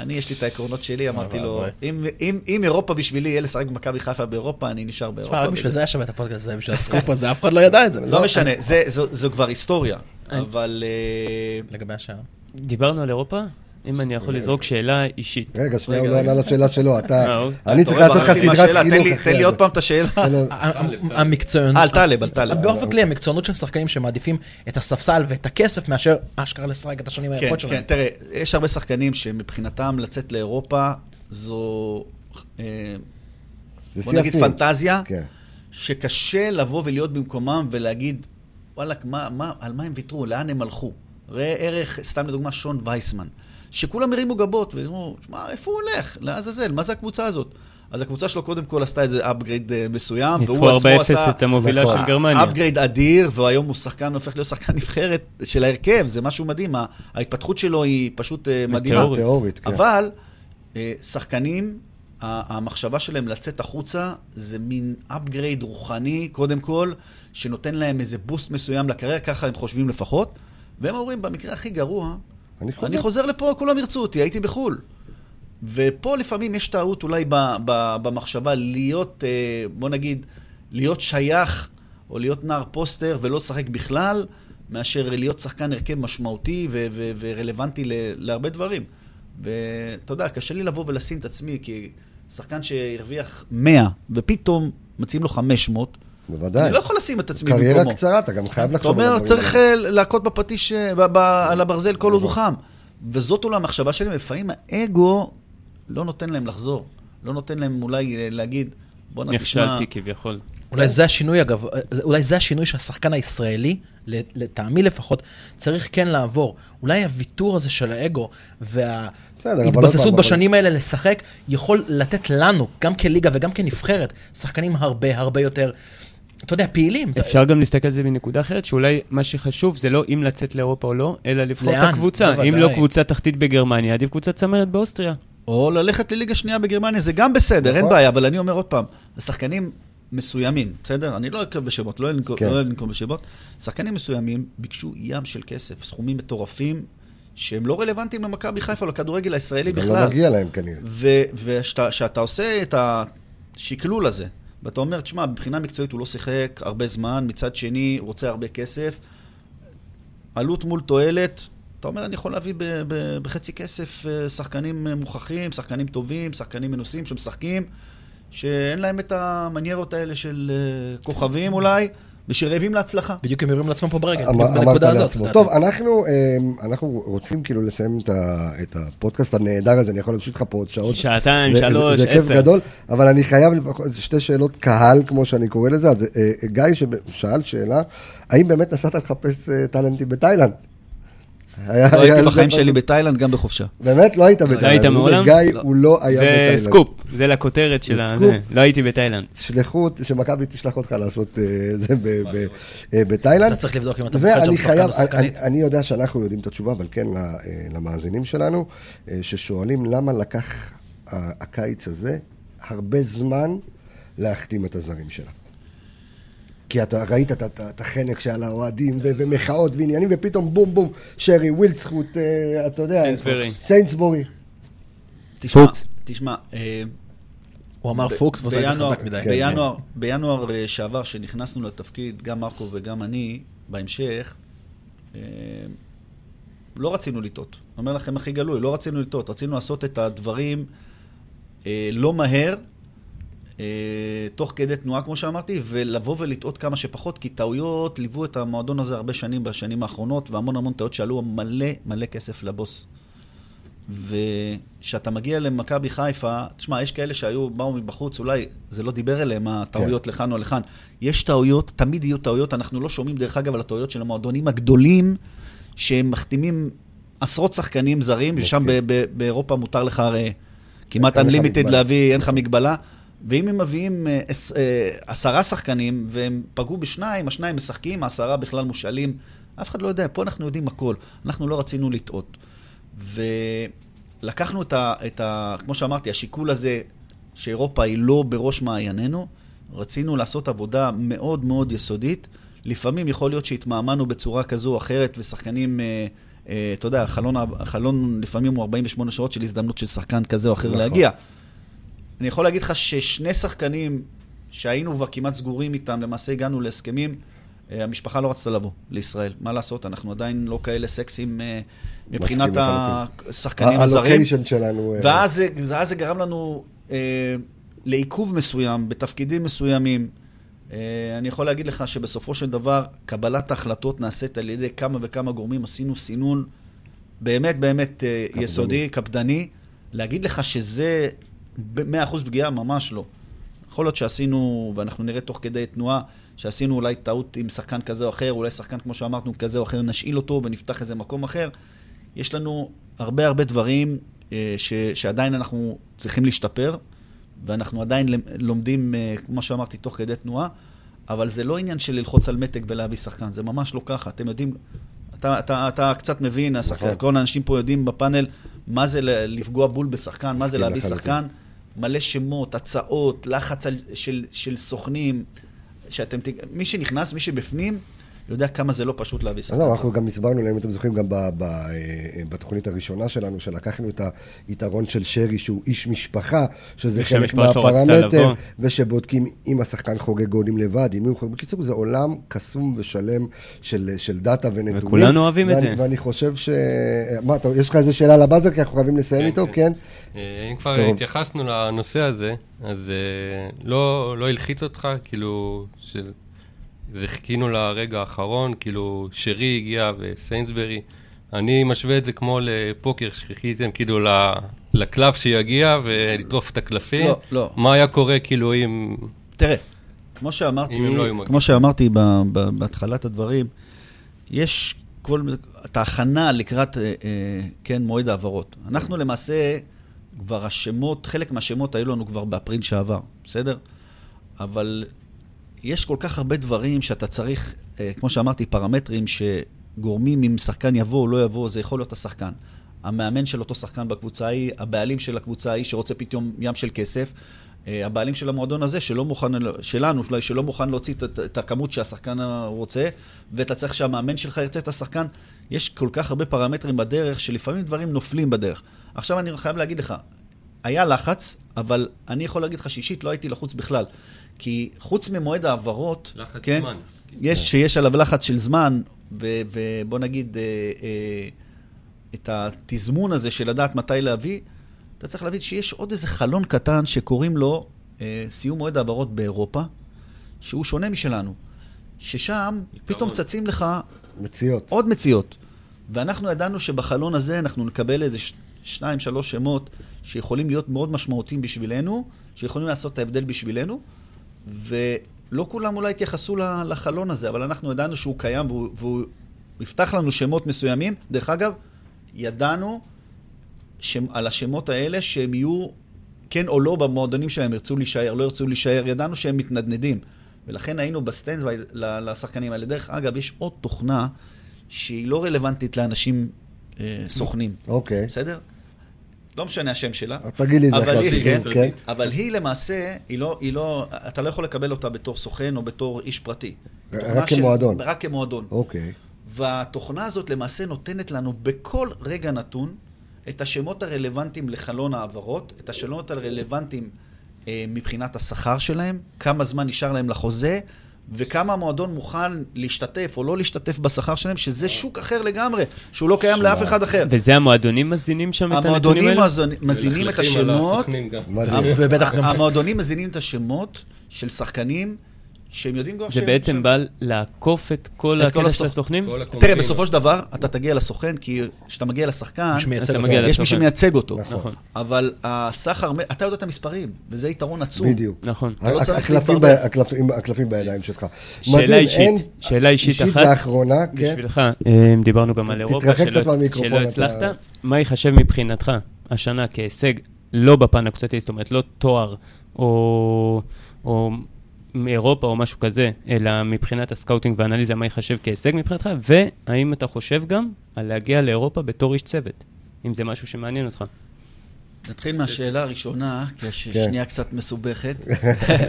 אני, יש לי את העקרונות שלי, אמרתי לו. אם, אם, אם אירופה בשבילי יהיה לשחק במכבי חיפה באירופה, אני נשאר באירופה. תשמע, רק בשביל זה היה שווה את הפודקאסט הזה, בשביל הסקופ הזה, אף אחד לא ידע את זה. לא משנה, זה, זו, כבר היסטוריה, אבל... אה, לגבי השאר. דיברנו על אירופה? אם אני יכול לזרוק שאלה אישית. רגע, שנייה, הוא לא. ענה לשאלה שלו, אתה... אה, אוקיי. אני צריך לעשות לך סדרת חינוך. תן לי-. עוד פעם את השאלה. המקצוענות, אה, על טלב, על טלב. באופן כללי המקצוענות של שחקנים שמעדיפים את הספסל ואת הכסף מאשר אשכרה לשחק את השנים כן, היפות כן, שלהם. תראה, יש הרבה שחקנים שמבחינתם לצאת לאירופה זו, אה, זה בוא נגיד. פנטזיה, כן. שקשה לבוא ולהיות במקומם ולהגיד, וואלכ, מה, מה, על מה הם ויתרו, לאן הם הלכו? ראה ערך, סתם לדוגמה, שון וייסמן, שכולם הרימו גבות ואמרו, שמע, איפה הוא הולך? לעזאזל, מה זה הקבוצה הזאת? אז הקבוצה שלו קודם כל עשתה איזה upgrade אה, מסוים, ניצחו והוא עצמו 4-0 עשה... את המובילה. של גרמניה. upgrade אדיר, והיום הוא שחקן, הופך להיות שחקן נבחרת של ההרכב, זה משהו מדהים, ההתפתחות שלו היא פשוט אה, מדהימה. תיאורית, כן. אבל אה, שחקנים, המחשבה שלהם לצאת החוצה זה מין upgrade רוחני, קודם כל, שנותן להם איזה בוסט מסוים לקריירה, ככה הם חושבים לפחות, והם אומרים, במקרה הכי גרוע, אני חוזר. אני חוזר לפה, כולם ירצו אותי, הייתי בחו"ל. ופה לפעמים יש טעות אולי ב, ב, במחשבה להיות, אה, בוא נגיד, להיות שייך או להיות נער פוסטר ולא לשחק בכלל, מאשר להיות שחקן הרכב משמעותי ו- ו- ורלוונטי ל- להרבה דברים. ואתה יודע, קשה לי לבוא ולשים את עצמי, כי שחקן שהרוויח 100 ופתאום מציעים לו 500, בוודאי. אני לא יכול לשים את עצמי במקומו. קריירה קצרה, אתה גם חייב אתה לחשוב על אומר, הדברים צריך האלה. אה, להכות בפטיש, אה, ב- ב- על הברזל כל עוד הוא חם. וזאת אולי המחשבה שלי, לפעמים האגו לא נותן להם לחזור. לא נותן להם אולי אה, להגיד, בוא'נה, תשמע... נכשלתי כביכול. אולי זה השינוי, אגב, אולי זה השינוי שהשחקן הישראלי, לטעמי לפחות, צריך כן לעבור. אולי הוויתור הזה של האגו וההתבססות פעם, בשנים האלה לשחק, יכול לתת לנו, גם כליגה וגם כנבחרת, שחקנים הרבה הרבה יותר, אתה יודע, פעילים. אפשר גם להסתכל על זה מנקודה אחרת, שאולי מה שחשוב זה לא אם לצאת לאירופה או לא, אלא לבחור את? הקבוצה. אם לא קבוצה תחתית בגרמניה, עדיף קבוצה צמרת באוסטריה. או ללכת לליגה שנייה בגרמניה, זה גם בסדר, אין נכון. בעיה, אבל אני אומר עוד פעם, שחקנים מסוימים, בסדר? אני לא אקרב בשמות, לא אוהב לנקוב- כן. לא בשמות. שחקנים מסוימים ביקשו ים של כסף, סכומים מטורפים, שהם לא רלוונטיים למכבי חיפה לכדורגל הישראלי גם לא בכלל. מגיע להם כנראה. וכשאתה עושה את השקלול הזה, ואתה אומר, תשמע, מבחינה מקצועית הוא לא שיחק הרבה זמן, מצד שני, רוצה הרבה כסף, עלות מול תועלת, אתה אומר, אני יכול להביא ב- ב- בחצי כסף אה, שחקנים אה, מוכחים, שחקנים טובים, שחקנים מנוסים שמשחקים, שאין להם את המניירות האלה של אה, כוכבים אולי, ושרעבים להצלחה. בדיוק הם יורים לעצמם פה ברגל, בנקודה הזאת. טוב, אנחנו, אמ, אנחנו רוצים כאילו לסיים את ה- את הפודקאסט הנהדר הזה, אני יכול להמשיך לך פה עוד שעות. שעתיים, זה- שלוש, זה כיף עשר. גדול, אבל אני חייב לפחות שתי שאלות קהל, כמו שאני קורא לזה. אז אה, גיא ששאל שאלה, האם באמת נסעת לחפש אה, טאלנטים בתאילנד? היה- לא היה- הייתי בחיים זה- שלי בתאילנד, גם בחופשה. באמת? לא היית בתאילנד. היית אני אומר, מעולם? גיא, לא. הוא לא היה זה בתאילנד. סקופ, זה לכותרת של זה ה... זה. לא הייתי בתאילנד. שלחו, שמכבי תשלח אותך לעשות אה, זה ב- ב- אה, בתאילנד. אתה צריך לבדוק אם אתה מפחד ואני שם שחקן או שחקנית. אני, אני יודע שאנחנו יודעים את התשובה, אבל כן ל- אה, למאזינים שלנו, ששואלים למה לקח הקיץ הזה הרבה זמן להחתים את הזרים שלה. כי אתה ראית את- החנק שעל האוהדים ומחאות ועניינים, ופתאום בום בום, שרי, ווילדסחוט, אה, אתה יודע. סיינסבורי. תשמע, פוקס. תשמע, אה, הוא אמר פוקס ועושה את זה חזק מדי. כן. בינואר, בינואר אה, שעבר, שנכנסנו לתפקיד, גם מרקו וגם אני, בהמשך, לא רצינו לטעות. אני אומר לכם הכי גלוי, לא רצינו לטעות. רצינו לעשות את הדברים לא מהר, תוך כדי תנועה, כמו שאמרתי, ולבוא ולטעות כמה שפחות, כי טעויות ליוו את המועדון הזה הרבה שנים בשנים האחרונות, והמון המון טעויות שעלו מלא מלא כסף לבוס. וכשאתה מגיע למכבי חיפה, תשמע, יש כאלה שהיו, באו מבחוץ, אולי זה לא דיבר אליהם, הטעויות כן. לכאן או לכאן. יש טעויות, תמיד יהיו טעויות, אנחנו לא שומעים, דרך אגב, על הטעויות של המועדונים הגדולים, שהם מחתימים עשרות שחקנים זרים, ושם ב- באירופה מותר לך הרי כמעט unlimited. להביא, אין לך מגבלה. ואם הם מביאים אה, אה, עשרה שחקנים, והם פגעו בשניים, השניים משחקים, העשרה בכלל מושאלים, אף אחד לא יודע, פה אנחנו יודעים הכל. אנחנו לא רצינו לטעות. ולקחנו את ה, את ה... כמו שאמרתי, השיקול הזה שאירופה היא לא בראש מעיינינו, רצינו לעשות עבודה מאוד מאוד יסודית. לפעמים יכול להיות שהתמהמהנו בצורה כזו או אחרת, ושחקנים, אה, אה, אתה יודע, החלון, החלון לפעמים הוא 48 שעות של הזדמנות של שחקן כזה או אחר נכון. להגיע. אני יכול להגיד לך ששני שחקנים שהיינו כבר כמעט סגורים איתם, למעשה הגענו להסכמים, אה, המשפחה לא רצתה לבוא לישראל. מה לעשות, אנחנו עדיין לא כאלה סקסים אה, מבחינת השחקנים הזרים. הלוקיישן שלנו... אה, ואז זה, ואז זה גרם לנו אה, לעיכוב מסוים, בתפקידים מסוימים. אה, אני יכול להגיד לך שבסופו של דבר, קבלת ההחלטות נעשית על ידי כמה וכמה גורמים. עשינו סינון באמת באמת קפדני. יסודי, קפדני. להגיד לך שזה 100% פגיעה, ממש לא. יכול להיות שעשינו, ואנחנו נראה תוך כדי תנועה, שעשינו אולי טעות עם שחקן כזה או אחר, אולי שחקן, כמו שאמרנו, כזה או אחר, נשאיל אותו ונפתח איזה מקום אחר. יש לנו הרבה הרבה דברים אה, ש, שעדיין אנחנו צריכים להשתפר, ואנחנו עדיין לומדים, אה, כמו שאמרתי, תוך כדי תנועה, אבל זה לא עניין של ללחוץ על מתג ולהביא שחקן, זה ממש לא ככה. אתם יודעים, אתה, אתה, אתה קצת מבין, השחקן, נכון. כל האנשים פה יודעים בפאנל מה זה לפגוע בול בשחקן, מה זה להביא. שחקן. מלא שמות, הצעות, לחץ על, של, של סוכנים, שאתם, ת- מי שנכנס, מי שבפנים, יודע כמה זה לא פשוט להביא אז שחקן. לא, אנחנו גם הסברנו להם, אם אתם זוכרים, גם ב, ב, אה, בתוכנית הראשונה שלנו, שלקחנו את היתרון של שרי, שהוא איש משפחה, שזה חלק מהפרמטר. ושבודקים אם השחקן חוגג גולים לבד, אם הוא חוגג... בקיצור, זה עולם קסום ושלם של, של דאטה ונתונים. וכולנו אוהבים את זה. ואני חושב ש... מה, אתה, יש לך איזה שאלה לבאזר, כי אנחנו חייבים לסיים כן, איתו, כן. כן? אה, אם כבר טוב. התייחסנו לנושא הזה, אז אה, לא לא הלחיץ אותך, כאילו, שזה חיכינו לרגע האחרון, כאילו, שרי הגיע וסיינסברי. אני משווה את זה כמו לפוקר, שחיכיתם כאילו לקלף שיגיע ולטרוף את הקלפים. לא, לא. מה היה קורה כאילו אם... תראה, כמו שאמרתי, לא. כמו שאמרתי בהתחלת הדברים, יש כל, את ההכנה לקראת, אה, אה, כן, מועד העברות. אנחנו למעשה, כבר השמות, חלק מהשמות היו לנו כבר באפריל שעבר, בסדר? אבל יש כל כך הרבה דברים שאתה צריך, אה, כמו שאמרתי, פרמטרים שגורמים אם שחקן יבוא או לא יבוא, זה יכול להיות השחקן. המאמן של אותו שחקן בקבוצה ההיא, הבעלים של הקבוצה ההיא שרוצה פתאום ים של כסף, אה, הבעלים של המועדון הזה שלא מוכן, שלנו, אולי שלא מוכן להוציא את, את הכמות שהשחקן רוצה, ואתה צריך שהמאמן שלך ירצה את השחקן. יש כל כך הרבה פרמטרים בדרך, שלפעמים דברים נופלים בדרך. עכשיו אני חייב להגיד לך, היה לחץ, אבל אני יכול להגיד לך שאישית לא הייתי לחוץ בכלל. כי חוץ ממועד העברות, לחץ כן, זמן. יש, שיש עליו לחץ של זמן, ו- ובוא נגיד, אה, אה, את התזמון הזה של לדעת מתי להביא, אתה צריך להבין שיש עוד איזה חלון קטן שקוראים לו אה, סיום מועד העברות באירופה, שהוא שונה משלנו. ששם פתאום צצים לך מציאות. עוד מציאות. ואנחנו ידענו שבחלון הזה אנחנו נקבל איזה ש- שניים, שלוש שמות שיכולים להיות מאוד משמעותיים בשבילנו, שיכולים לעשות את ההבדל בשבילנו, ולא כולם אולי התייחסו לחלון הזה, אבל אנחנו ידענו שהוא קיים והוא, והוא יפתח לנו שמות מסוימים. דרך אגב, ידענו שם, על השמות האלה שהם יהיו כן או לא במועדונים שלהם, ירצו להישאר, לא ירצו להישאר, ידענו שהם מתנדנדים. ולכן היינו ב standby לשחקנים האלה. דרך אגב, יש עוד תוכנה שהיא לא רלוונטית לאנשים אה, סוכנים, אוקיי. בסדר? לא משנה השם שלה. תגיד לי את זה אבל אחר היא, כך, כן, כן? אבל היא למעשה, היא לא, היא לא, אתה לא יכול לקבל אותה בתור סוכן או בתור איש פרטי. רק כמועדון. רק כמועדון. אוקיי. והתוכנה הזאת למעשה נותנת לנו בכל רגע נתון את השמות הרלוונטיים לחלון העברות, את השמות הרלוונטיים אה, מבחינת השכר שלהם, כמה זמן נשאר להם לחוזה, וכמה המועדון מוכן להשתתף או לא להשתתף בשכר שלהם, שזה שוק אחר לגמרי, שהוא לא קיים לאף אחד אחר. וזה המועדונים מזינים שם את הנתונים המועדונים האלה? מזוני- מזינים את השמות. ובטח גם... המועדונים מזינים את השמות של שחקנים שהם יודעים כבר זה שהם... בעצם שהם- בא לעקוף את כל הקטע של הסוכ- הסוכנים? תראה, בסופו של דבר, אתה תגיע לסוכן, כי כשאתה מגיע לשחקן, יש מי. שמייצג אותו. נכון. אבל הסחר, אתה יודע את המספרים, וזה יתרון עצום. בדיוק. נכון. לא הקלפים בידיים שלך. שאלה אישית, שאלה אישית אחת. ואחרונה, כן. בשבילך, אה, דיברנו גם על אירופה, שלא הצלחת. מה ייחשב מבחינתך השנה כהישג, לא בפן הקבוצתי, זאת אומרת, לא תואר או... מאירופה או משהו כזה, אלא מבחינת הסקאוטינג והאנליזה, מה ייחשב כהישג מבחינתך, והאם אתה חושב גם על להגיע לאירופה בתור איש צוות, אם זה משהו שמעניין אותך. נתחיל מהשאלה הראשונה, כי כן. השנייה קצת מסובכת.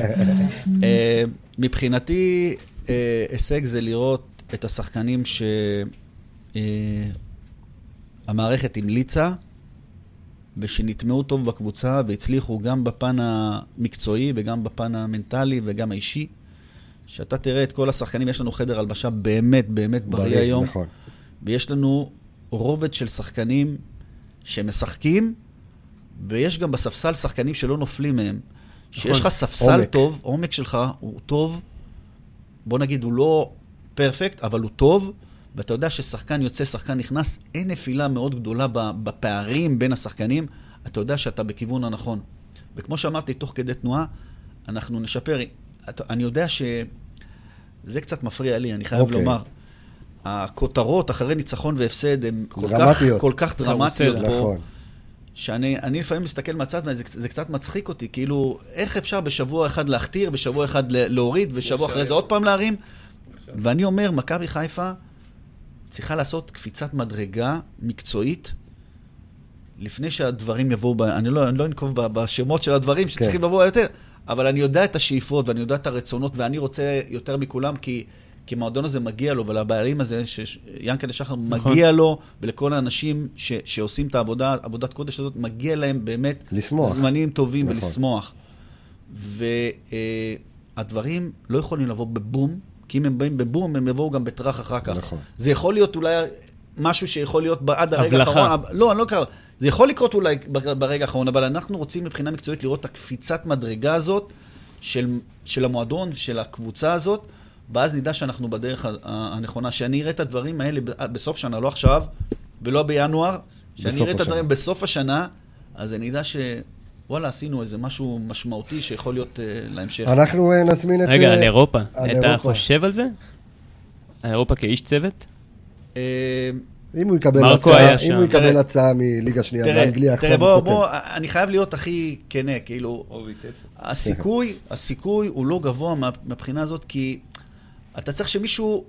אה, מבחינתי, אה, הישג זה לראות את השחקנים שהמערכת המליצה ושנטמעו טוב בקבוצה והצליחו גם בפן המקצועי וגם בפן המנטלי וגם האישי. שאתה תראה את כל השחקנים, יש לנו חדר הלבשה באמת באמת בריא היום. נכון. ויש לנו רובד של שחקנים שמשחקים, ויש גם בספסל שחקנים שלא נופלים מהם. שיש לך ספסל עומק. טוב, עומק שלך הוא טוב, בוא נגיד, הוא לא פרפקט, אבל הוא טוב, ואתה יודע ששחקן יוצא, שחקן נכנס, אין נפילה מאוד גדולה בפערים בין השחקנים, אתה יודע שאתה בכיוון הנכון. וכמו שאמרתי, תוך כדי תנועה, אנחנו נשפר. אני יודע שזה קצת מפריע לי, אני חייב אוקיי. לומר. הכותרות אחרי ניצחון והפסד הן כל כך. כל כך דרמטיות קרוסלה. פה, נכון. שאני אני לפעמים מסתכל מהצד וזה זה קצת מצחיק אותי, כאילו, איך אפשר בשבוע אחד להכתיר, בשבוע אחד להוריד, ושבוע אחרי זה עוד פעם להרים? ואני אומר, מכבי חיפה צריכה לעשות קפיצת מדרגה מקצועית לפני שהדברים יבואו, ב... אני, לא, אני לא אנקוב בשמות של הדברים שצריכים לבוא יותר, אבל אני יודע את השאיפות ואני יודע את הרצונות, ואני רוצה יותר מכולם, כי, כי המועדון הזה מגיע לו, ולבעלים הזה, שיאנקל'ה שחר נכון. מגיע לו, ולכל האנשים ש, שעושים את העבודה, עבודת קודש הזאת, מגיע להם באמת לשמוח. זמנים טובים נכון. ולשמוח. והדברים לא יכולים לבוא בבום, כי אם הם באים בבום, הם יבואו גם בטראח אחר כך. נכון. זה יכול להיות אולי משהו שיכול להיות עד הרגע הבלחה. האחרון. אבל- לא, אני לא קרא. זה יכול לקרות אולי בר- ברגע האחרון, אבל אנחנו רוצים מבחינה מקצועית לראות את הקפיצת מדרגה הזאת של, של המועדון, של הקבוצה הזאת, ואז נדע שאנחנו בדרך הנכונה. שאני אראה את הדברים האלה בסוף שנה, לא עכשיו, ולא בינואר, שאני אראה את. הדברים בסוף השנה, אז אני אדע ש... וואלה, עשינו איזה משהו משמעותי שיכול להיות uh, להמשך. אנחנו אה, נזמין את... רגע, אה, על אירופה, על אתה אירופה. חושב על זה? על אירופה כאיש צוות? אם הוא יקבל הצעה, אם. הוא יקבל תראה- הצעה מליגה שנייה תראה, באנגליה, תראה, בוא, בוא. אני חייב להיות הכי כנה, כאילו, הסיכוי, הסיכוי הוא לא גבוה מה- מהבחינה הזאת, כי אתה צריך שמישהו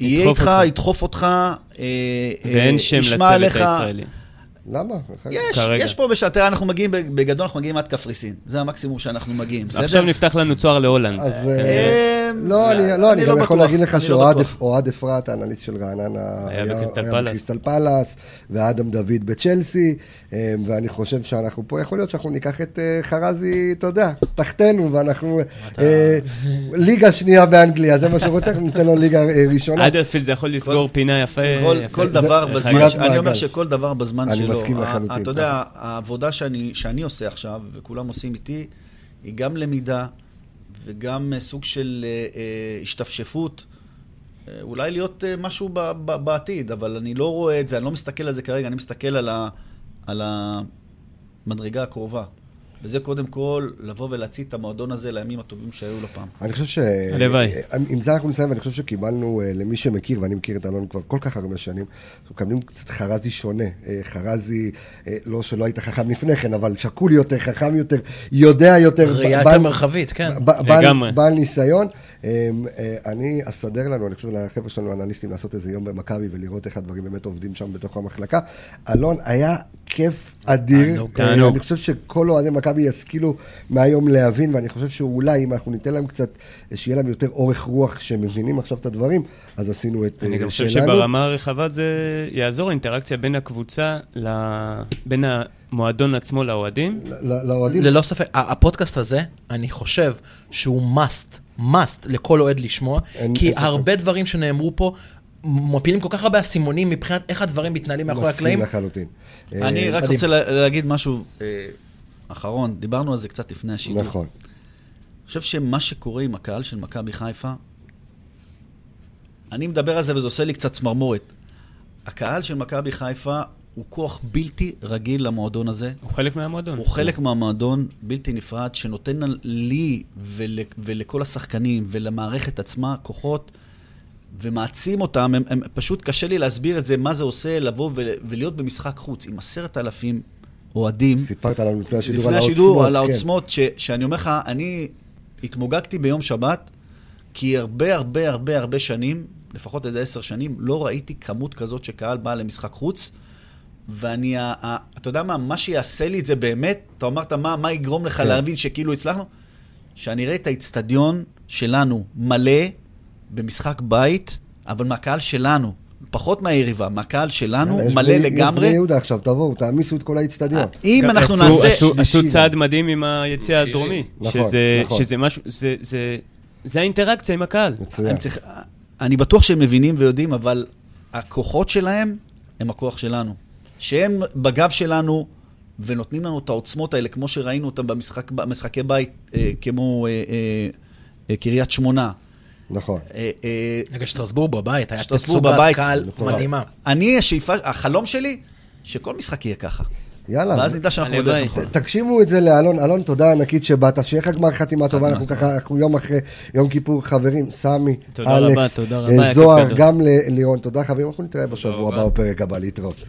יהיה ידחוף איתך, אותך. ידחוף אותך, אה, אה, ואין שם לצוות. הישראלי. למה? יש, כרגע. יש פה בשעה, תראה, אנחנו מגיעים, בגדול אנחנו מגיעים עד קפריסין. זה המקסימום שאנחנו מגיעים, בסדר? עכשיו נפתח לנו צוהר להולנד. אז... אה, אה, לא, אני לא, אני אני גם לא יכול בטוח, להגיד לך לא שאוהד אפרת, האנליסט של רעננה, היה בקריסטל היה פלאס. בקריסטל פלאס, ואדם דוד בצ'לסי, אה, ואני חושב שאנחנו פה, יכול להיות שאנחנו ניקח את אה, חרזי, אתה יודע, תחתנו, ואנחנו אה, ליגה שנייה באנגליה, זה מה שהוא רוצה, אנחנו ניתן לו ליגה אה, ראשונה. אדרספילד זה יכול לסגור פינה יפה. כל, יפה. כל דבר זה בזמן. אני אומר. שכל דבר בזמן שלו. מסכים ה- לחלוטין. אתה יודע, העבודה שאני, שאני עושה עכשיו, וכולם עושים איתי, היא גם למידה וגם אה, סוג של אה, אה, השתפשפות. אה, אולי להיות אה, משהו ב, ב, בעתיד, אבל אני לא רואה את זה, אני לא מסתכל על זה כרגע, אני מסתכל על, ה, על המדרגה הקרובה. וזה קודם כל לבוא ולהצית את המועדון הזה לימים הטובים שהיו לו פעם. אני חושב ש... הלוואי. עם זה אנחנו נסיים, ואני חושב שקיבלנו, אה, למי שמכיר, ואני מכיר את אלון כבר כל כך הרבה שנים, אנחנו מקבלים קצת חרזי שונה. אה, חרזי, אה, לא שלא היית חכם לפני כן, אבל שקול יותר, חכם יותר, יודע יותר. ראייה יותר מרחבית, כן. בעל- ניסיון. אה, אה, אני אסדר לנו, אני חושב לחבר'ה שלנו, האנליסטים, לעשות איזה יום במכבי ולראות איך הדברים באמת עובדים שם בתוך המחלקה. אלון, היה כיף אדיר. אה. אני חושב שכל אוהדי מכבי ישכילו מהיום להבין, ואני חושב שאולי אם אנחנו ניתן להם קצת, שיהיה להם יותר אורך רוח, שהם מבינים עכשיו את הדברים, אז עשינו את אני אה, גם חושב שלנו. שברמה הרחבה זה יעזור האינטראקציה בין הקבוצה, ל... בין המועדון עצמו לאוהדים. לאוהדים. ללא ספק, הפודקאסט הזה, אני חושב שהוא must, must לכל אוהד לשמוע, כי. הרבה דברים שנאמרו פה, מפילים כל כך הרבה אסימונים מבחינת איך הדברים מתנהלים מאחורי מסכים הקלעים. לחלוטין. אני אה, רק. רוצה לה- להגיד משהו אה, אחרון, דיברנו על זה קצת לפני השידור. נכון. אני חושב שמה שקורה עם הקהל של מכבי חיפה, אני מדבר על זה וזה עושה לי קצת צמרמורת. הקהל של מכבי חיפה הוא כוח בלתי רגיל למועדון הזה. הוא חלק מהמועדון. הוא חלק מהמועדון בלתי נפרד, שנותן לי ול, ולכל השחקנים ולמערכת עצמה כוחות ומעצים אותם. הם, הם, פשוט קשה לי להסביר את זה, מה זה עושה לבוא ול, ולהיות במשחק חוץ עם עשרת אלפים אוהדים. סיפרת לנו לפני השידור לפני על השידור, העוצמות. על כן. העוצמות, ש, שאני אומר לך, אני התמוגגתי ביום שבת, כי הרבה הרבה הרבה הרבה שנים, לפחות איזה עשר שנים, לא ראיתי כמות כזאת שקהל בא למשחק חוץ. ואני, ה- ה- אתה יודע מה, מה שיעשה לי את זה באמת, אתה אמרת, מה, מה יגרום לך כן. להבין שכאילו הצלחנו? שאני אראה את האיצטדיון שלנו מלא במשחק בית, אבל מהקהל שלנו, פחות מהיריבה, מהקהל שלנו, מלא בני- יש לגמרי. בני יהודה עכשיו, תבואו, תעמיסו את כל האיצטדיון. אם גם אנחנו עשו- נעשה... עשו- צעד. מדהים עם היציע מכירים. הדרומי. נכון, שזה- נכון. שזה משהו, זה- זה- זה האינטראקציה עם הקהל. מצוין. אני, צריך, אני בטוח שהם מבינים ויודעים, אבל הכוחות שלהם הם הכוח שלנו. שהם בגב שלנו ונותנים לנו את העוצמות האלה, כמו שראינו אותם במשחק, במשחקי בית, אה, כמו אה, אה, אה, קריית שמונה. נכון. אה, אה, נגד שטרסבורג בבית, היה תצוגת בבית. קהל מטורף. מדהימה. אני, השאיפה, החלום שלי, שכל משחק יהיה ככה. יאללה. ואז נדע שאנחנו נכונה. תקשיבו את זה לאלון, אלון, תודה ענקית שבאת, שיהיה לך גמר חתימה טובה, אנחנו ככה, אנחנו יום אחרי יום כיפור, חברים, סמי, אלכס, תודה אה, זוהר. גם ללירון, תודה חברים, אנחנו נתראה בשבוע. הבא בפרק הבא, להתראות.